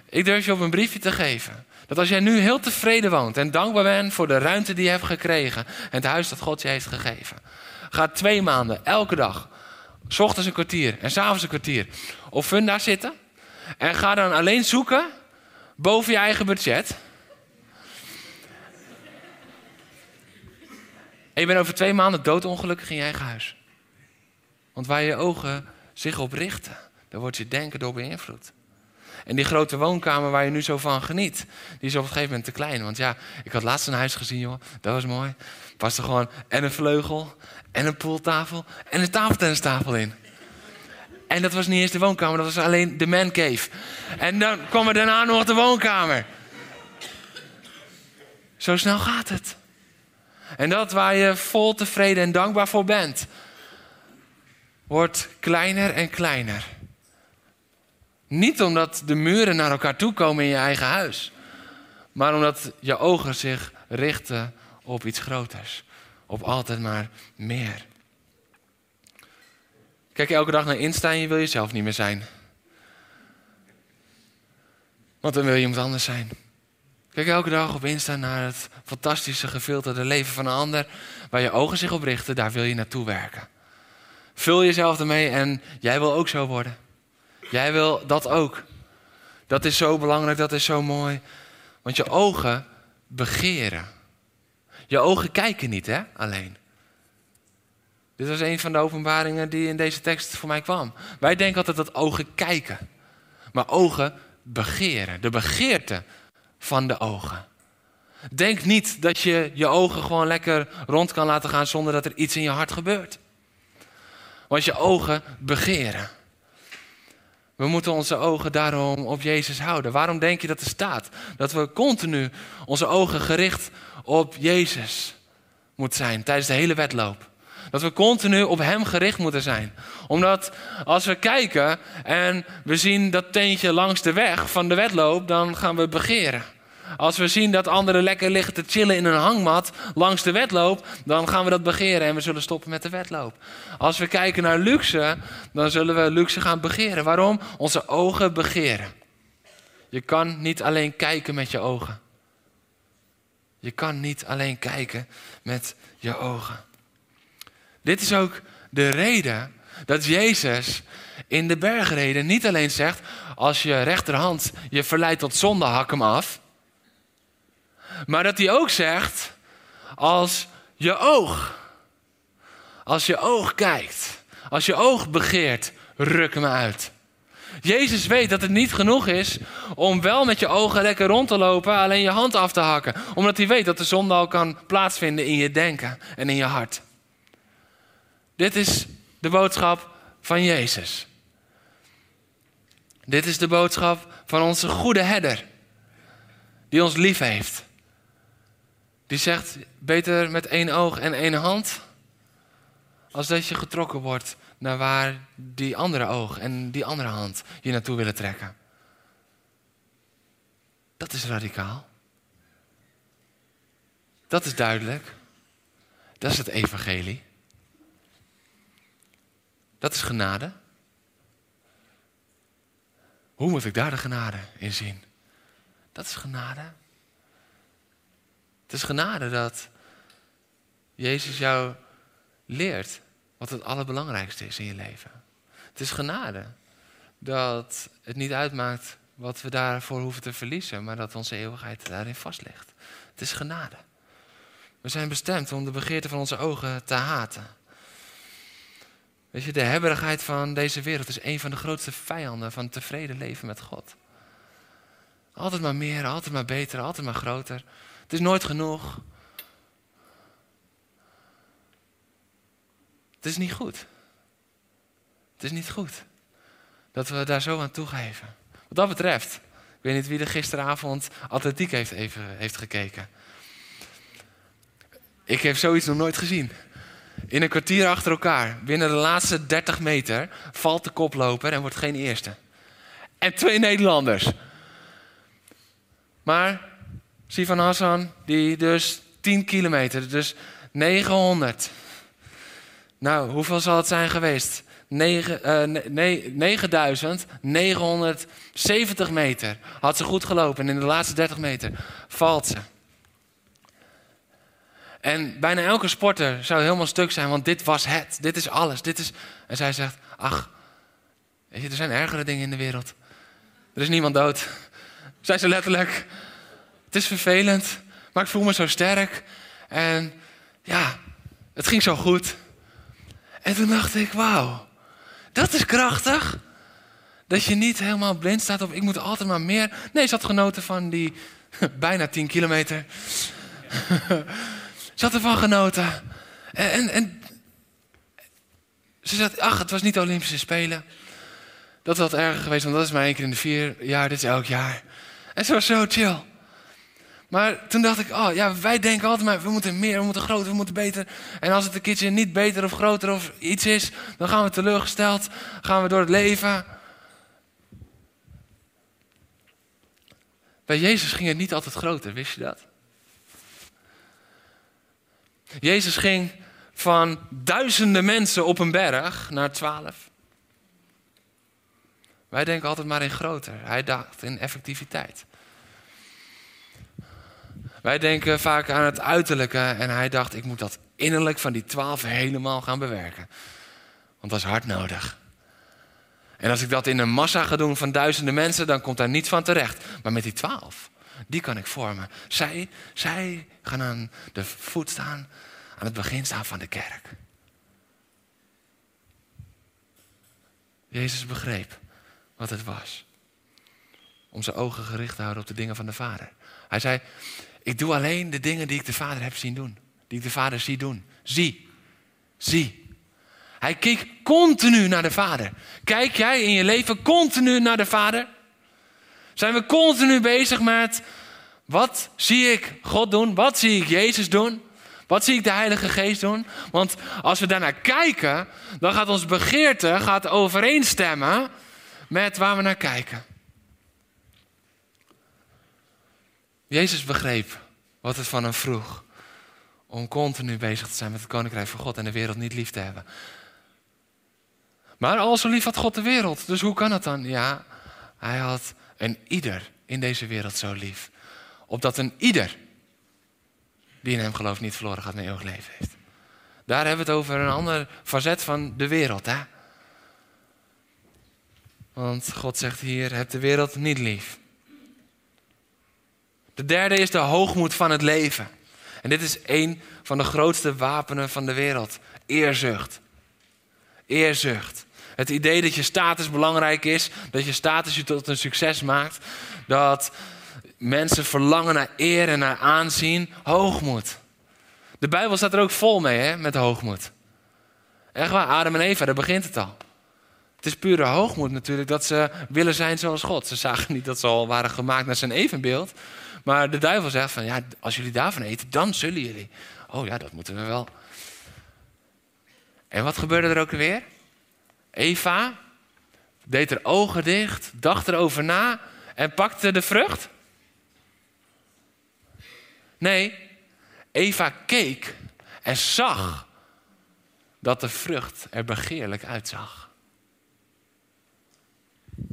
Ik durf je op een briefje te geven. Dat als jij nu heel tevreden woont en dankbaar bent voor de ruimte die je hebt gekregen en het huis dat God je heeft gegeven, ga twee maanden, elke dag, s ochtends een kwartier en s'avonds een kwartier, op Funda zitten en ga dan alleen zoeken boven je eigen budget. En je bent over twee maanden doodongelukkig in je eigen huis. Want waar je ogen zich op richten, daar wordt je denken door beïnvloed. En die grote woonkamer waar je nu zo van geniet, die is op een gegeven moment te klein. Want ja, ik had laatst een huis gezien, joh. Dat was mooi. Er er gewoon en een vleugel, en een pooltafel, en een tafeltennistafel in. En dat was niet eens de woonkamer, dat was alleen de man cave. En dan kwam er daarna nog de woonkamer. Zo snel gaat het. En dat waar je vol tevreden en dankbaar voor bent, wordt kleiner en kleiner. Niet omdat de muren naar elkaar toe komen in je eigen huis, maar omdat je ogen zich richten op iets groters, op altijd maar meer. Kijk elke dag naar Insta en je wil jezelf niet meer zijn. Want dan wil je iemand anders zijn. Kijk elke dag op Insta naar het fantastische gefilterde leven van een ander. Waar je ogen zich op richten, daar wil je naartoe werken. Vul jezelf ermee en jij wil ook zo worden. Jij wil dat ook. Dat is zo belangrijk, dat is zo mooi. Want je ogen begeren. Je ogen kijken niet, hè, alleen. Dit was een van de openbaringen die in deze tekst voor mij kwam. Wij denken altijd dat ogen kijken. Maar ogen begeren. De begeerte van de ogen. Denk niet dat je je ogen gewoon lekker rond kan laten gaan zonder dat er iets in je hart gebeurt. Want je ogen begeren. We moeten onze ogen daarom op Jezus houden. Waarom denk je dat er staat? Dat we continu onze ogen gericht op Jezus moeten zijn tijdens de hele wedloop. Dat we continu op Hem gericht moeten zijn. Omdat als we kijken en we zien dat teentje langs de weg van de wedloop, dan gaan we begeren. Als we zien dat anderen lekker liggen te chillen in een hangmat langs de wedloop, dan gaan we dat begeren en we zullen stoppen met de wedloop. Als we kijken naar luxe, dan zullen we luxe gaan begeren. Waarom? Onze ogen begeren. Je kan niet alleen kijken met je ogen. Je kan niet alleen kijken met je ogen. Dit is ook de reden dat Jezus in de bergreden niet alleen zegt: als je rechterhand je verleidt tot zonde, hak hem af. Maar dat hij ook zegt: als je oog, als je oog kijkt, als je oog begeert, ruk hem uit. Jezus weet dat het niet genoeg is om wel met je ogen lekker rond te lopen, alleen je hand af te hakken. Omdat hij weet dat de zonde al kan plaatsvinden in je denken en in je hart. Dit is de boodschap van Jezus. Dit is de boodschap van onze goede herder, die ons lief heeft. Die zegt, beter met één oog en één hand, als dat je getrokken wordt naar waar die andere oog en die andere hand je naartoe willen trekken. Dat is radicaal. Dat is duidelijk. Dat is het evangelie. Dat is genade. Hoe moet ik daar de genade in zien? Dat is genade. Het is genade dat Jezus jou leert wat het allerbelangrijkste is in je leven. Het is genade dat het niet uitmaakt wat we daarvoor hoeven te verliezen, maar dat onze eeuwigheid daarin vast ligt. Het is genade. We zijn bestemd om de begeerte van onze ogen te haten. Weet je, de hebberigheid van deze wereld is een van de grootste vijanden van tevreden leven met God. Altijd maar meer, altijd maar beter, altijd maar groter. Het is nooit genoeg. Het is niet goed. Het is niet goed dat we daar zo aan toegeven. Wat dat betreft, ik weet niet wie er gisteravond atletiek heeft, even, heeft gekeken. Ik heb zoiets nog nooit gezien. In een kwartier achter elkaar, binnen de laatste 30 meter, valt de koploper en wordt geen eerste. En twee Nederlanders. Maar Sivan Hassan, die dus 10 kilometer, dus 900. Nou, hoeveel zal het zijn geweest? 9, uh, nee, 9970 meter had ze goed gelopen. En in de laatste 30 meter valt ze. En bijna elke sporter zou helemaal stuk zijn, want dit was het. Dit is alles. Dit is... En zij zegt, ach, weet je, er zijn ergere dingen in de wereld. Er is niemand dood. Zij ze letterlijk, het is vervelend, maar ik voel me zo sterk. En ja, Het ging zo goed. En toen dacht ik, wauw, dat is krachtig. Dat je niet helemaal blind staat op, ik moet altijd maar meer. Nee, ze had genoten van die bijna 10 kilometer. ze had ervan genoten. En, en, ze zei, ach, het was niet de Olympische Spelen. Dat was wat erger geweest, want dat is maar één keer in de vier jaar, dit is elk jaar. En ze was zo chill. Maar toen dacht ik, oh ja, wij denken altijd maar, we moeten meer, we moeten groter, we moeten beter. En als het een keertje niet beter of groter of iets is, dan gaan we teleurgesteld, gaan we door het leven. Bij Jezus ging het niet altijd groter, wist je dat? Jezus ging van duizenden mensen op een berg naar twaalf. Wij denken altijd maar in groter. Hij dacht in effectiviteit. Wij denken vaak aan het uiterlijke en hij dacht, ik moet dat innerlijk van die twaalf helemaal gaan bewerken. Want dat is hard nodig. En als ik dat in een massa ga doen van duizenden mensen, dan komt daar niets van terecht. Maar met die twaalf, die kan ik vormen. Zij, zij gaan aan de voet staan, aan het begin staan van de kerk. Jezus begreep wat het was. Om zijn ogen gericht te houden op de dingen van de Vader. Hij zei, ik doe alleen de dingen die ik de Vader heb zien doen. Die ik de Vader zie doen. Zie. Zie. Hij keek continu naar de Vader. Kijk jij in je leven continu naar de Vader? Zijn we continu bezig met wat zie ik God doen? Wat zie ik Jezus doen? Wat zie ik de Heilige Geest doen? Want als we daarnaar kijken, dan gaat ons begeerte gaat overeenstemmen met waar we naar kijken. Jezus begreep wat het van hem vroeg om continu bezig te zijn met het koninkrijk van God en de wereld niet lief te hebben. Maar al zo lief had God de wereld, dus hoe kan het dan? Ja, hij had een ieder in deze wereld zo lief. Opdat een ieder die in hem gelooft niet verloren gaat, maar eeuwig leven heeft. Daar hebben we het over een ander facet van de wereld. Hè? Want God zegt hier, heb de wereld niet lief. De derde is de hoogmoed van het leven. En dit is een van de grootste wapenen van de wereld. Eerzucht. Eerzucht. Het idee dat je status belangrijk is, dat je status je tot een succes maakt, dat mensen verlangen naar eer en naar aanzien, hoogmoed. De Bijbel staat er ook vol mee, hè, met hoogmoed. Echt waar, Adam en Eva, daar begint het al. Het is pure hoogmoed natuurlijk dat ze willen zijn zoals God. Ze zagen niet dat ze al waren gemaakt naar zijn evenbeeld. Maar de duivel zegt van, ja, als jullie daarvan eten, dan zullen jullie. Oh ja, dat moeten we wel. En wat gebeurde er ook weer? Eva deed haar ogen dicht, dacht erover na en pakte de vrucht. Nee, Eva keek en zag dat de vrucht er begeerlijk uitzag.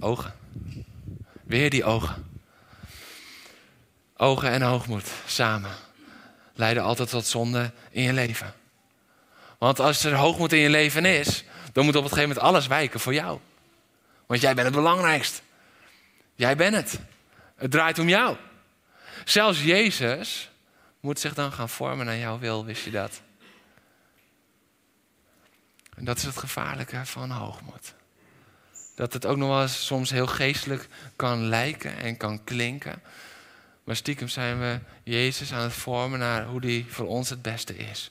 Ogen. Weer die ogen. Ogen en hoogmoed samen leiden altijd tot zonde in je leven. Want als er hoogmoed in je leven is, dan moet op een gegeven moment alles wijken voor jou. Want jij bent het belangrijkst. Jij bent het. Het draait om jou. Zelfs Jezus moet zich dan gaan vormen naar jouw wil, wist je dat? En dat is het gevaarlijke van hoogmoed. Dat het ook nog wel eens soms heel geestelijk kan lijken en kan klinken. Maar stiekem zijn we Jezus aan het vormen naar hoe die voor ons het beste is.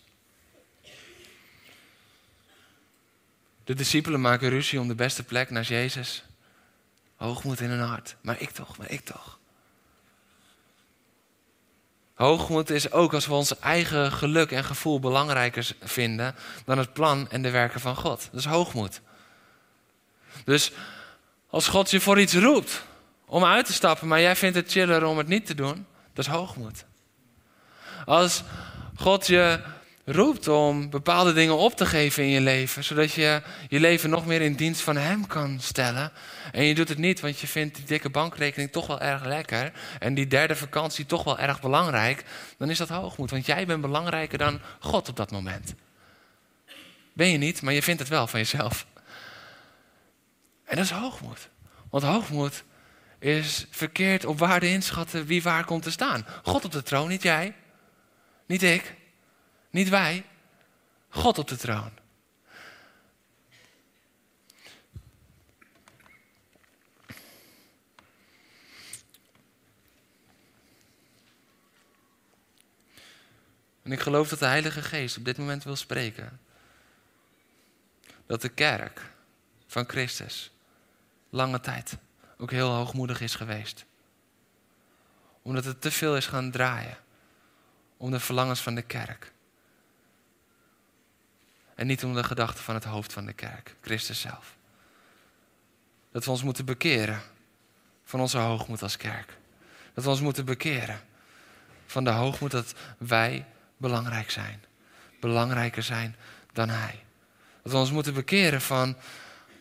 De discipelen maken ruzie om de beste plek naast Jezus. Hoogmoed in hun hart. Maar ik toch, maar ik toch. Hoogmoed is ook als we ons eigen geluk en gevoel belangrijker vinden dan het plan en de werken van God. Dat is hoogmoed. Dus als God je voor iets roept om uit te stappen, maar jij vindt het chiller om het niet te doen, dat is hoogmoed. Als God je roept om bepaalde dingen op te geven in je leven, zodat je je leven nog meer in dienst van Hem kan stellen. En je doet het niet, want je vindt die dikke bankrekening toch wel erg lekker en die derde vakantie toch wel erg belangrijk, dan is dat hoogmoed, want jij bent belangrijker dan God op dat moment. Ben je niet, maar je vindt het wel van jezelf. En dat is hoogmoed. Want hoogmoed is verkeerd op waarde inschatten wie waar komt te staan. God op de troon, niet jij. Niet ik. Niet wij. God op de troon. En ik geloof dat de Heilige Geest op dit moment wil spreken. Dat de kerk van Christus lange tijd ook heel hoogmoedig is geweest. Omdat het te veel is gaan draaien om de verlangens van de kerk. En niet om de gedachten van het hoofd van de kerk, Christus zelf. Dat we ons moeten bekeren van onze hoogmoed als kerk. Dat we ons moeten bekeren van de hoogmoed dat wij belangrijk zijn. Belangrijker zijn dan Hij. Dat we ons moeten bekeren van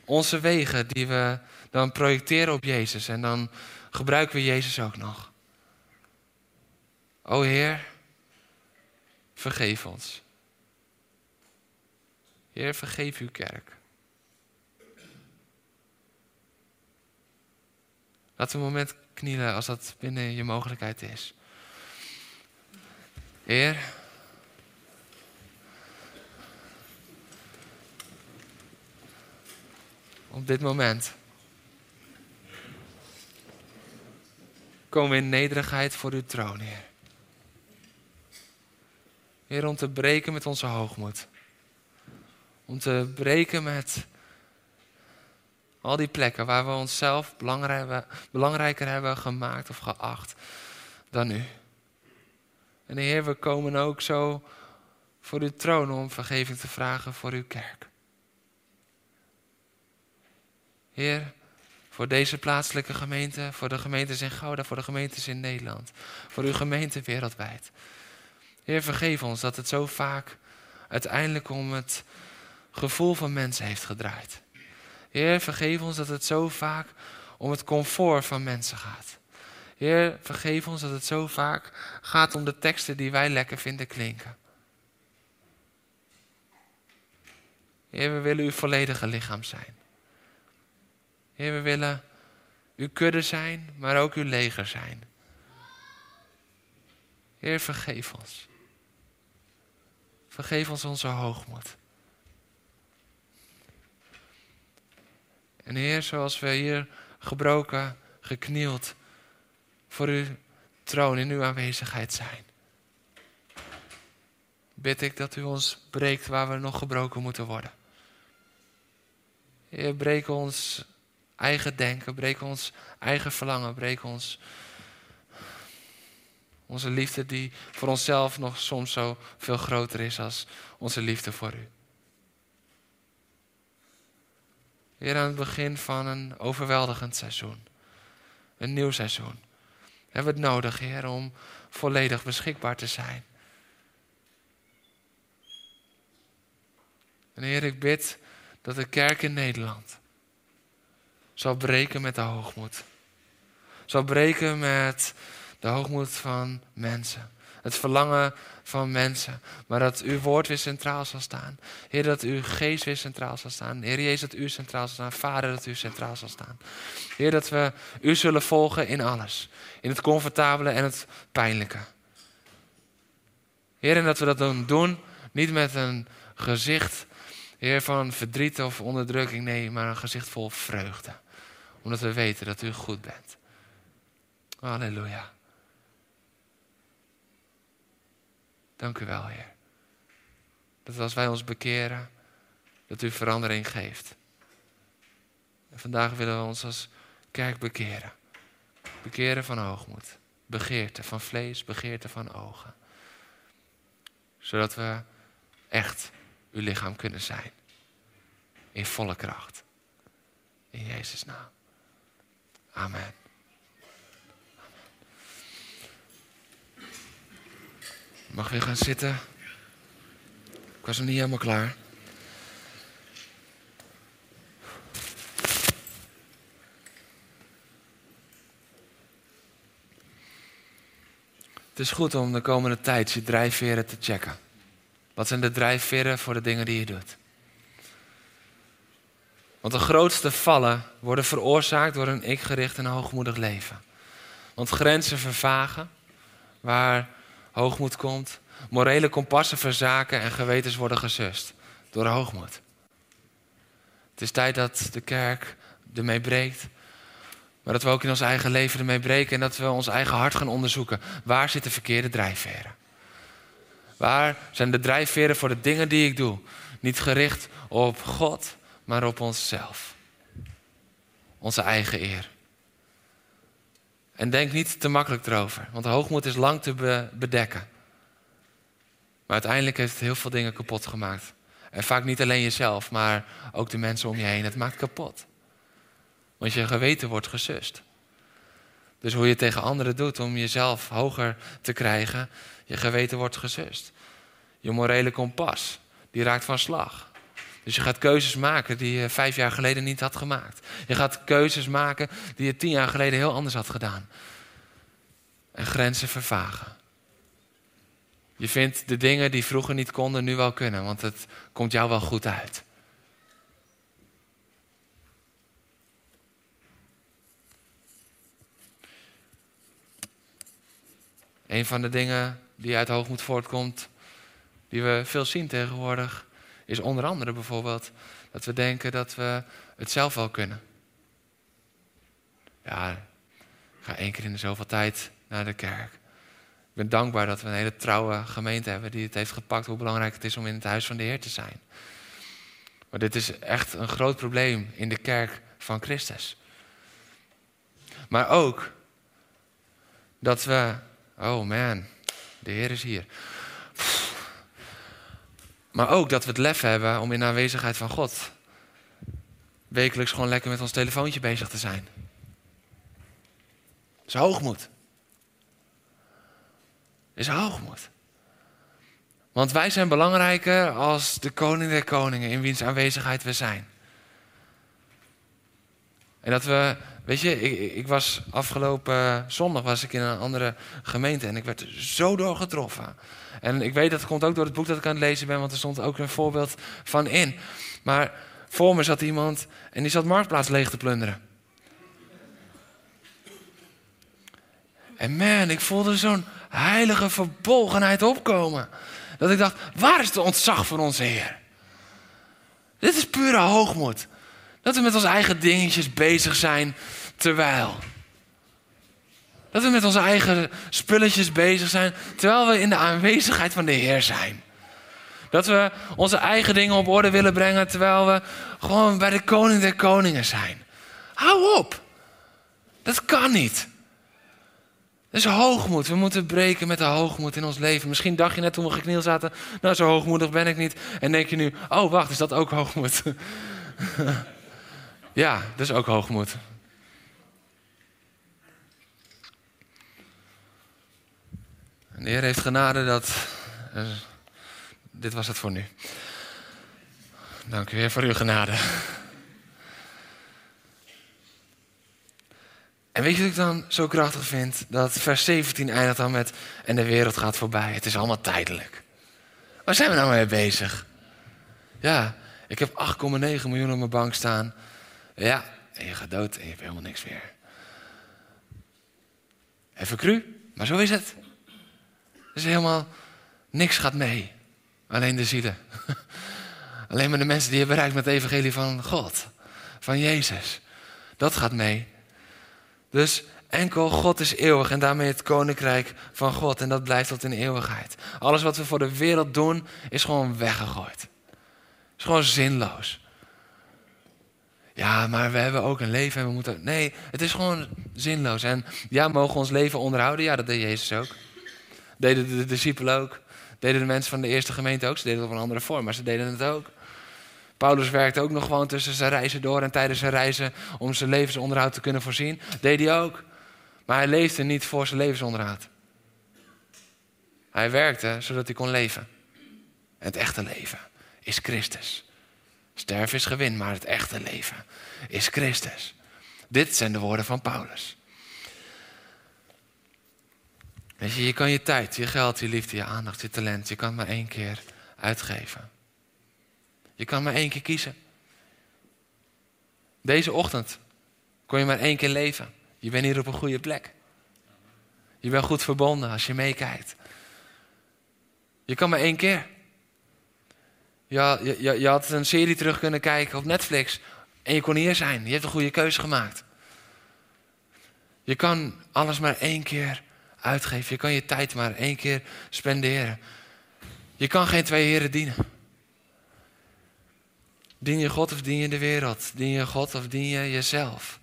onze wegen die we dan projecteren op Jezus. En dan gebruiken we Jezus ook nog. O Heer, vergeef ons. Heer, vergeef uw kerk. Laten we een moment knielen als dat binnen je mogelijkheid is. Heer, op dit moment komen we in nederigheid voor uw troon, Heer. Heer, om te breken met onze hoogmoed. Om te breken met al die plekken waar we onszelf belangrijker hebben gemaakt of geacht dan u. En Heer, we komen ook zo voor uw troon om vergeving te vragen voor uw kerk. Heer, voor deze plaatselijke gemeente, voor de gemeentes in Gouda, voor de gemeentes in Nederland, voor uw gemeente wereldwijd. Heer, vergeef ons dat het zo vaak uiteindelijk om het gevoel van mensen heeft gedraaid. Heer, vergeef ons dat het zo vaak om het comfort van mensen gaat. Heer, vergeef ons dat het zo vaak gaat om de teksten die wij lekker vinden klinken. Heer, we willen uw volledige lichaam zijn. Heer, we willen uw kudde zijn, maar ook uw leger zijn. Heer, vergeef ons. Vergeef ons onze hoogmoed. En Heer, zoals we hier gebroken, geknield voor uw troon in uw aanwezigheid zijn, bid ik dat u ons breekt waar we nog gebroken moeten worden. Heer, breek ons eigen denken, breek ons eigen verlangen, breek ons onze liefde die voor onszelf nog soms zo veel groter is als onze liefde voor u. Weer aan het begin van een overweldigend seizoen. Een nieuw seizoen. Hebben we het nodig, Heer, om volledig beschikbaar te zijn. En Heer, ik bid dat de kerk in Nederland zal breken met de hoogmoed. Zal breken met de hoogmoed van mensen. Het verlangen van mensen. Maar dat uw woord weer centraal zal staan. Heer, dat uw geest weer centraal zal staan. Heer Jezus, dat u centraal zal staan. Vader, dat u centraal zal staan. Heer, dat we u zullen volgen in alles. In het comfortabele en het pijnlijke. Heer, en dat we dat dan doen, niet met een gezicht, Heer, van verdriet of onderdrukking. Nee, maar een gezicht vol vreugde. Omdat we weten dat u goed bent. Halleluja. Dank u wel, Heer. Dat als wij ons bekeren, dat u verandering geeft. En vandaag willen we ons als kerk bekeren. Bekeren van hoogmoed. Begeerte van vlees, begeerte van ogen. Zodat we echt uw lichaam kunnen zijn. In volle kracht. In Jezus' naam. Amen. Mag weer gaan zitten. Ik was nog niet helemaal klaar. Het is goed om de komende tijd je drijfveren te checken. Wat zijn de drijfveren voor de dingen die je doet? Want de grootste vallen worden veroorzaakt door een ik-gericht en hoogmoedig leven. Want grenzen vervagen, waar hoogmoed komt, Morele kompassen verzaken en gewetens worden gesust door hoogmoed. Het is tijd dat de kerk ermee breekt. Maar dat we ook in ons eigen leven ermee breken en dat we ons eigen hart gaan onderzoeken. Waar zitten verkeerde drijfveren? Waar zijn de drijfveren voor de dingen die ik doe? Niet gericht op God, maar op onszelf. Onze eigen eer. En denk niet te makkelijk erover, want hoogmoed is lang te bedekken. Maar uiteindelijk heeft het heel veel dingen kapot gemaakt. En vaak niet alleen jezelf, maar ook de mensen om je heen. Het maakt kapot. Want je geweten wordt gesust. Dus hoe je tegen anderen doet om jezelf hoger te krijgen, je geweten wordt gesust. Je morele kompas, die raakt van slag. Dus je gaat keuzes maken die je vijf jaar geleden niet had gemaakt. Je gaat keuzes maken die je tien jaar geleden heel anders had gedaan. En grenzen vervagen. Je vindt de dingen die vroeger niet konden, nu wel kunnen, want het komt jou wel goed uit. Een van de dingen die uit hoogmoed voortkomt, die we veel zien tegenwoordig, is onder andere bijvoorbeeld dat we denken dat we het zelf wel kunnen. Ja, ga één keer in de zoveel tijd naar de kerk. Ik ben dankbaar dat we een hele trouwe gemeente hebben die het heeft gepakt hoe belangrijk het is om in het huis van de Heer te zijn. Maar dit is echt een groot probleem in de kerk van Christus. Maar ook dat we, oh man, de Heer is hier. Maar ook dat we het lef hebben om in de aanwezigheid van God wekelijks gewoon lekker met ons telefoontje bezig te zijn. Dat is hoogmoed. is hoogmoed. Want wij zijn belangrijker als de koning der koningen in wiens aanwezigheid we zijn. En dat we, weet je, ik, was afgelopen zondag was ik in een andere gemeente en ik werd zo doorgetroffen. En ik weet dat komt ook door het boek dat ik aan het lezen ben, want er stond ook een voorbeeld van in. Maar voor me zat iemand en die zat Marktplaats leeg te plunderen. En man, ik voelde zo'n heilige verbolgenheid opkomen. Dat ik dacht, waar is de ontzag voor onze Heer? Dit is pure hoogmoed. Dat we met onze eigen dingetjes bezig zijn terwijl. Dat we met onze eigen spulletjes bezig zijn terwijl we in de aanwezigheid van de Heer zijn. Dat we onze eigen dingen op orde willen brengen terwijl we gewoon bij de koning der koningen zijn. Hou op. Dat kan niet. Dat is hoogmoed. We moeten breken met de hoogmoed in ons leven. Misschien dacht je net toen we geknield zaten, nou zo hoogmoedig ben ik niet. En denk je nu, oh wacht, is dat ook hoogmoed? ja, dat is ook hoogmoed. de Heer heeft genade dat. Uh, dit was het voor nu. Dank u weer voor uw genade. En weet je wat ik dan zo krachtig vind? Dat vers 17 eindigt dan met: En de wereld gaat voorbij. Het is allemaal tijdelijk. Waar zijn we nou mee bezig? Ja, ik heb 8,9 miljoen op mijn bank staan. Ja, en je gaat dood en je hebt helemaal niks meer. Even cru, maar zo is het. Dus helemaal niks gaat mee. Alleen de zielen. Alleen maar de mensen die je bereikt met het evangelie van God. Van Jezus. Dat gaat mee. Dus enkel God is eeuwig en daarmee het koninkrijk van God. En dat blijft tot in eeuwigheid. Alles wat we voor de wereld doen is gewoon weggegooid. Is gewoon zinloos. Ja, maar we hebben ook een leven en we moeten. Nee, het is gewoon zinloos. En ja, mogen we ons leven onderhouden? Ja, dat deed Jezus ook. Deden de discipelen ook. Deden de mensen van de eerste gemeente ook. Ze deden het op een andere vorm, maar ze deden het ook. Paulus werkte ook nog gewoon tussen zijn reizen door en tijdens zijn reizen om zijn levensonderhoud te kunnen voorzien. Deed hij ook. Maar hij leefde niet voor zijn levensonderhoud. Hij werkte zodat hij kon leven. En het echte leven is Christus. Sterven is gewin, maar het echte leven is Christus. Dit zijn de woorden van Paulus. Weet je, je kan je tijd, je geld, je liefde, je aandacht, je talent, je kan maar één keer uitgeven. Je kan maar één keer kiezen. Deze ochtend kon je maar één keer leven. Je bent hier op een goede plek. Je bent goed verbonden als je meekijkt. Je kan maar één keer. Je, je, je had een serie terug kunnen kijken op Netflix en je kon hier zijn. Je hebt een goede keuze gemaakt. Je kan alles maar één keer uitgeven. Je kan je tijd maar één keer spenderen. Je kan geen twee heren dienen. Dien je God of dien je de wereld? Dien je God of dien je jezelf?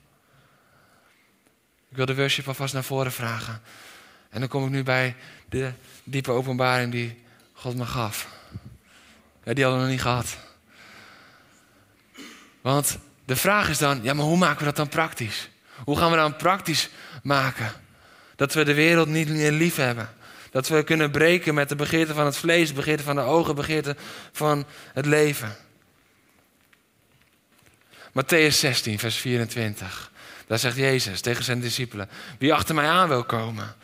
Ik wil de worship alvast naar voren vragen. En dan kom ik nu bij de diepe openbaring die God me gaf. Ja, die hadden we nog niet gehad. Want de vraag is dan, ja, maar hoe maken we dat dan praktisch? Hoe gaan we dan praktisch maken? Dat we de wereld niet meer lief hebben. Dat we kunnen breken met de begeerte van het vlees, de begeerte van de ogen, de begeerte van het leven. Matthäus 16, vers 24. Daar zegt Jezus tegen zijn discipelen: Wie achter mij aan wil komen,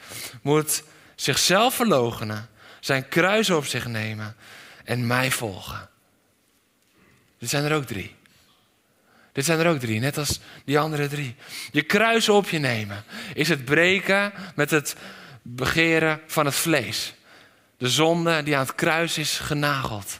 moet zichzelf verloochenen, zijn kruis op zich nemen en mij volgen. Dit zijn er ook drie. Dit zijn er ook drie, net als die andere drie. Je kruis op je nemen is het breken met het begeren van het vlees. De zonde die aan het kruis is genageld.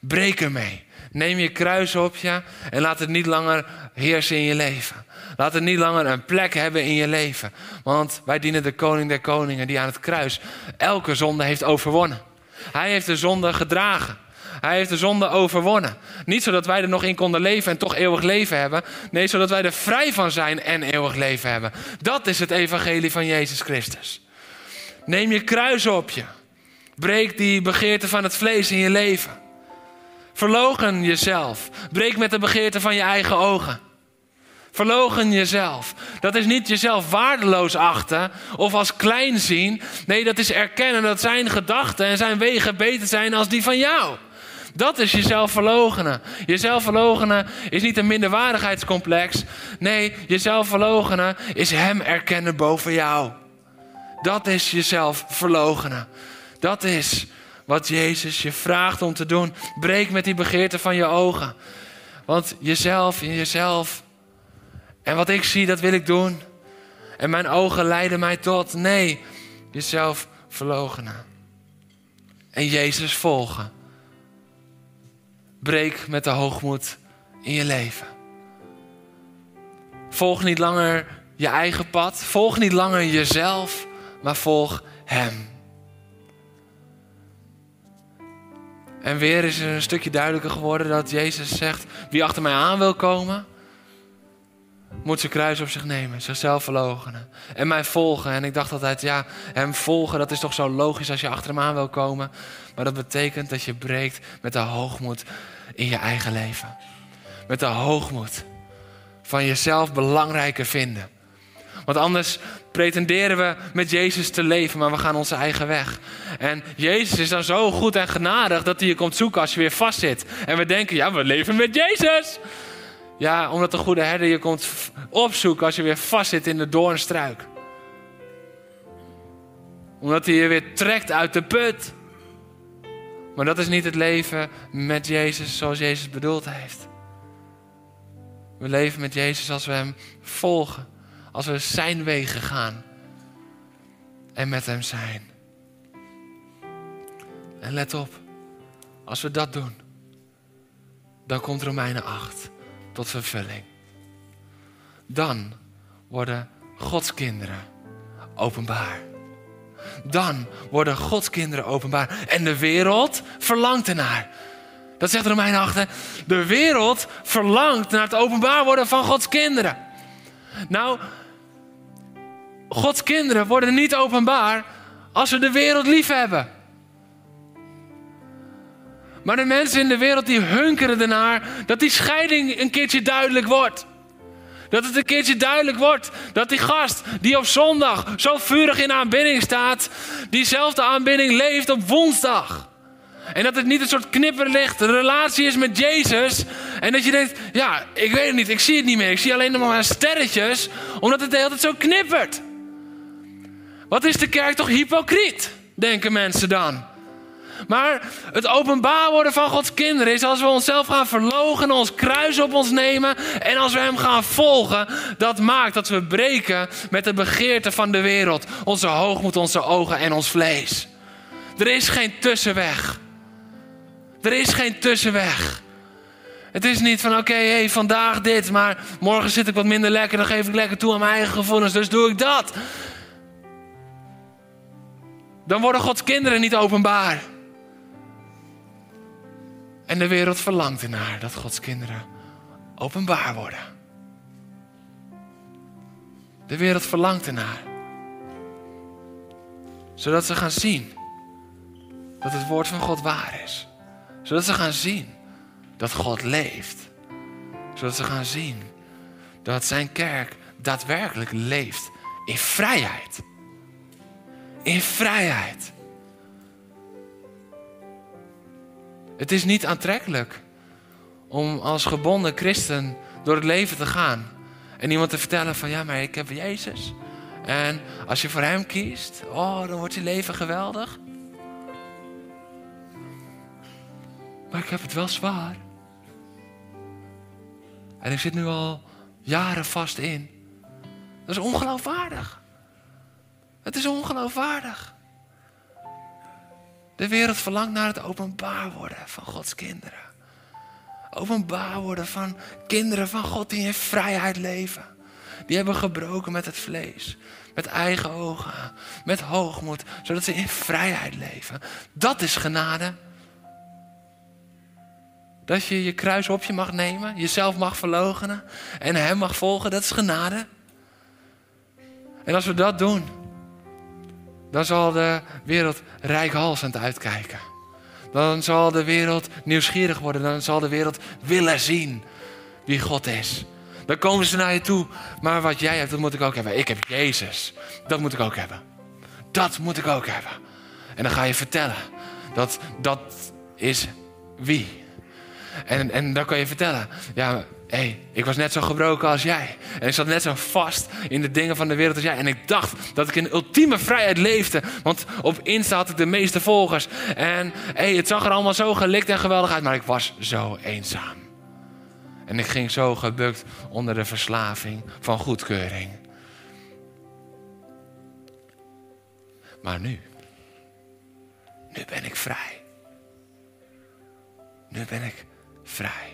Breek ermee. Neem je kruis op je en laat het niet langer heersen in je leven. Laat het niet langer een plek hebben in je leven. Want wij dienen de koning der koningen die aan het kruis elke zonde heeft overwonnen. Hij heeft de zonde gedragen. Hij heeft de zonde overwonnen. Niet zodat wij er nog in konden leven en toch eeuwig leven hebben. Nee, zodat wij er vrij van zijn en eeuwig leven hebben. Dat is het evangelie van Jezus Christus. Neem je kruis op je. Breek die begeerte van het vlees in je leven. Verlogen jezelf. Breek met de begeerte van je eigen ogen. Verlogen jezelf. Dat is niet jezelf waardeloos achten of als klein zien. Nee, dat is erkennen dat zijn gedachten en zijn wegen beter zijn als die van jou. Dat is jezelf verlogenen. Jezelf verlogenen is niet een minderwaardigheidscomplex. Nee, jezelf verlogenen is Hem erkennen boven jou. Dat is jezelf verlogenen. Dat is wat Jezus je vraagt om te doen. Breek met die begeerte van je ogen. Want jezelf in jezelf. En wat ik zie, dat wil ik doen. En mijn ogen leiden mij tot. Nee, jezelf verlogenen. En Jezus volgen. Breek met de hoogmoed in je leven. Volg niet langer je eigen pad. Volg niet langer jezelf, maar volg Hem. En weer is er een stukje duidelijker geworden dat Jezus zegt: Wie achter mij aan wil komen, moet zijn kruis op zich nemen, zichzelf verloochenen en mij volgen. En ik dacht altijd: Ja, hem volgen, dat is toch zo logisch als je achter hem aan wil komen. Maar dat betekent dat je breekt met de hoogmoed in je eigen leven. Met de hoogmoed van jezelf belangrijker vinden. Want anders pretenderen we met Jezus te leven, maar we gaan onze eigen weg. En Jezus is dan zo goed en genadig dat hij je komt zoeken als je weer vastzit. En we denken, ja, we leven met Jezus. Ja, omdat de goede herder je komt opzoeken als je weer vastzit in de doornstruik. Omdat hij je weer trekt uit de put. Maar dat is niet het leven met Jezus zoals Jezus bedoeld heeft. We leven met Jezus als we Hem volgen. Als we Zijn wegen gaan. En met Hem zijn. En let op. Als we dat doen. Dan komt Romeinen 8 tot vervulling. Dan worden Gods kinderen openbaar dan worden Gods kinderen openbaar. En de wereld verlangt ernaar. Dat zegt Romein 8. De wereld verlangt naar het openbaar worden van Gods kinderen. Nou, Gods kinderen worden niet openbaar als we de wereld lief hebben. Maar de mensen in de wereld die hunkeren ernaar dat die scheiding een keertje duidelijk wordt. Dat het een keertje duidelijk wordt dat die gast die op zondag zo vurig in aanbidding staat, diezelfde aanbidding leeft op woensdag. En dat het niet een soort knipperlicht relatie is met Jezus. En dat je denkt, ja, ik weet het niet, ik zie het niet meer. Ik zie alleen nog maar sterretjes, omdat het de hele tijd zo knippert. Wat is de kerk toch hypocriet, denken mensen dan. Maar het openbaar worden van Gods kinderen is als we onszelf gaan verlogen, ons kruis op ons nemen en als we Hem gaan volgen. Dat maakt dat we breken met de begeerte van de wereld. Onze hoogmoed, onze ogen en ons vlees. Er is geen tussenweg. Er is geen tussenweg. Het is niet van oké, hey, vandaag dit, maar morgen zit ik wat minder lekker, dan geef ik lekker toe aan mijn eigen gevoelens, dus doe ik dat. Dan worden Gods kinderen niet openbaar. En de wereld verlangt ernaar dat Gods kinderen openbaar worden. De wereld verlangt ernaar. Zodat ze gaan zien dat het woord van God waar is. Zodat ze gaan zien dat God leeft. Zodat ze gaan zien dat zijn kerk daadwerkelijk leeft in vrijheid. In vrijheid. Het is niet aantrekkelijk om als gebonden christen door het leven te gaan en iemand te vertellen van ja, maar ik heb Jezus. En als je voor Hem kiest, oh, dan wordt je leven geweldig. Maar ik heb het wel zwaar. En ik zit nu al jaren vast in. Dat is ongeloofwaardig. Het is ongeloofwaardig. De wereld verlangt naar het openbaar worden van Gods kinderen. Openbaar worden van kinderen van God die in vrijheid leven. Die hebben gebroken met het vlees. Met eigen ogen. Met hoogmoed. Zodat ze in vrijheid leven. Dat is genade. Dat je je kruis op je mag nemen. Jezelf mag verloochenen. En hem mag volgen. Dat is genade. En als we dat doen. Dan zal de wereld rijkhalsend uitkijken. Dan zal de wereld nieuwsgierig worden. Dan zal de wereld willen zien wie God is. Dan komen ze naar je toe. Maar wat jij hebt, dat moet ik ook hebben. Ik heb Jezus. Dat moet ik ook hebben. Dat moet ik ook hebben. En dan ga je vertellen. Dat dat is wie. En, en dan kan je vertellen. Ja, hey, ik was net zo gebroken als jij. En ik zat net zo vast in de dingen van de wereld als jij. En ik dacht dat ik in ultieme vrijheid leefde. Want op Insta had ik de meeste volgers. En hey, het zag er allemaal zo gelikt en geweldig uit. Maar ik was zo eenzaam. En ik ging zo gebukt onder de verslaving van goedkeuring. Maar nu, nu ben ik vrij. Nu ben ik vrij.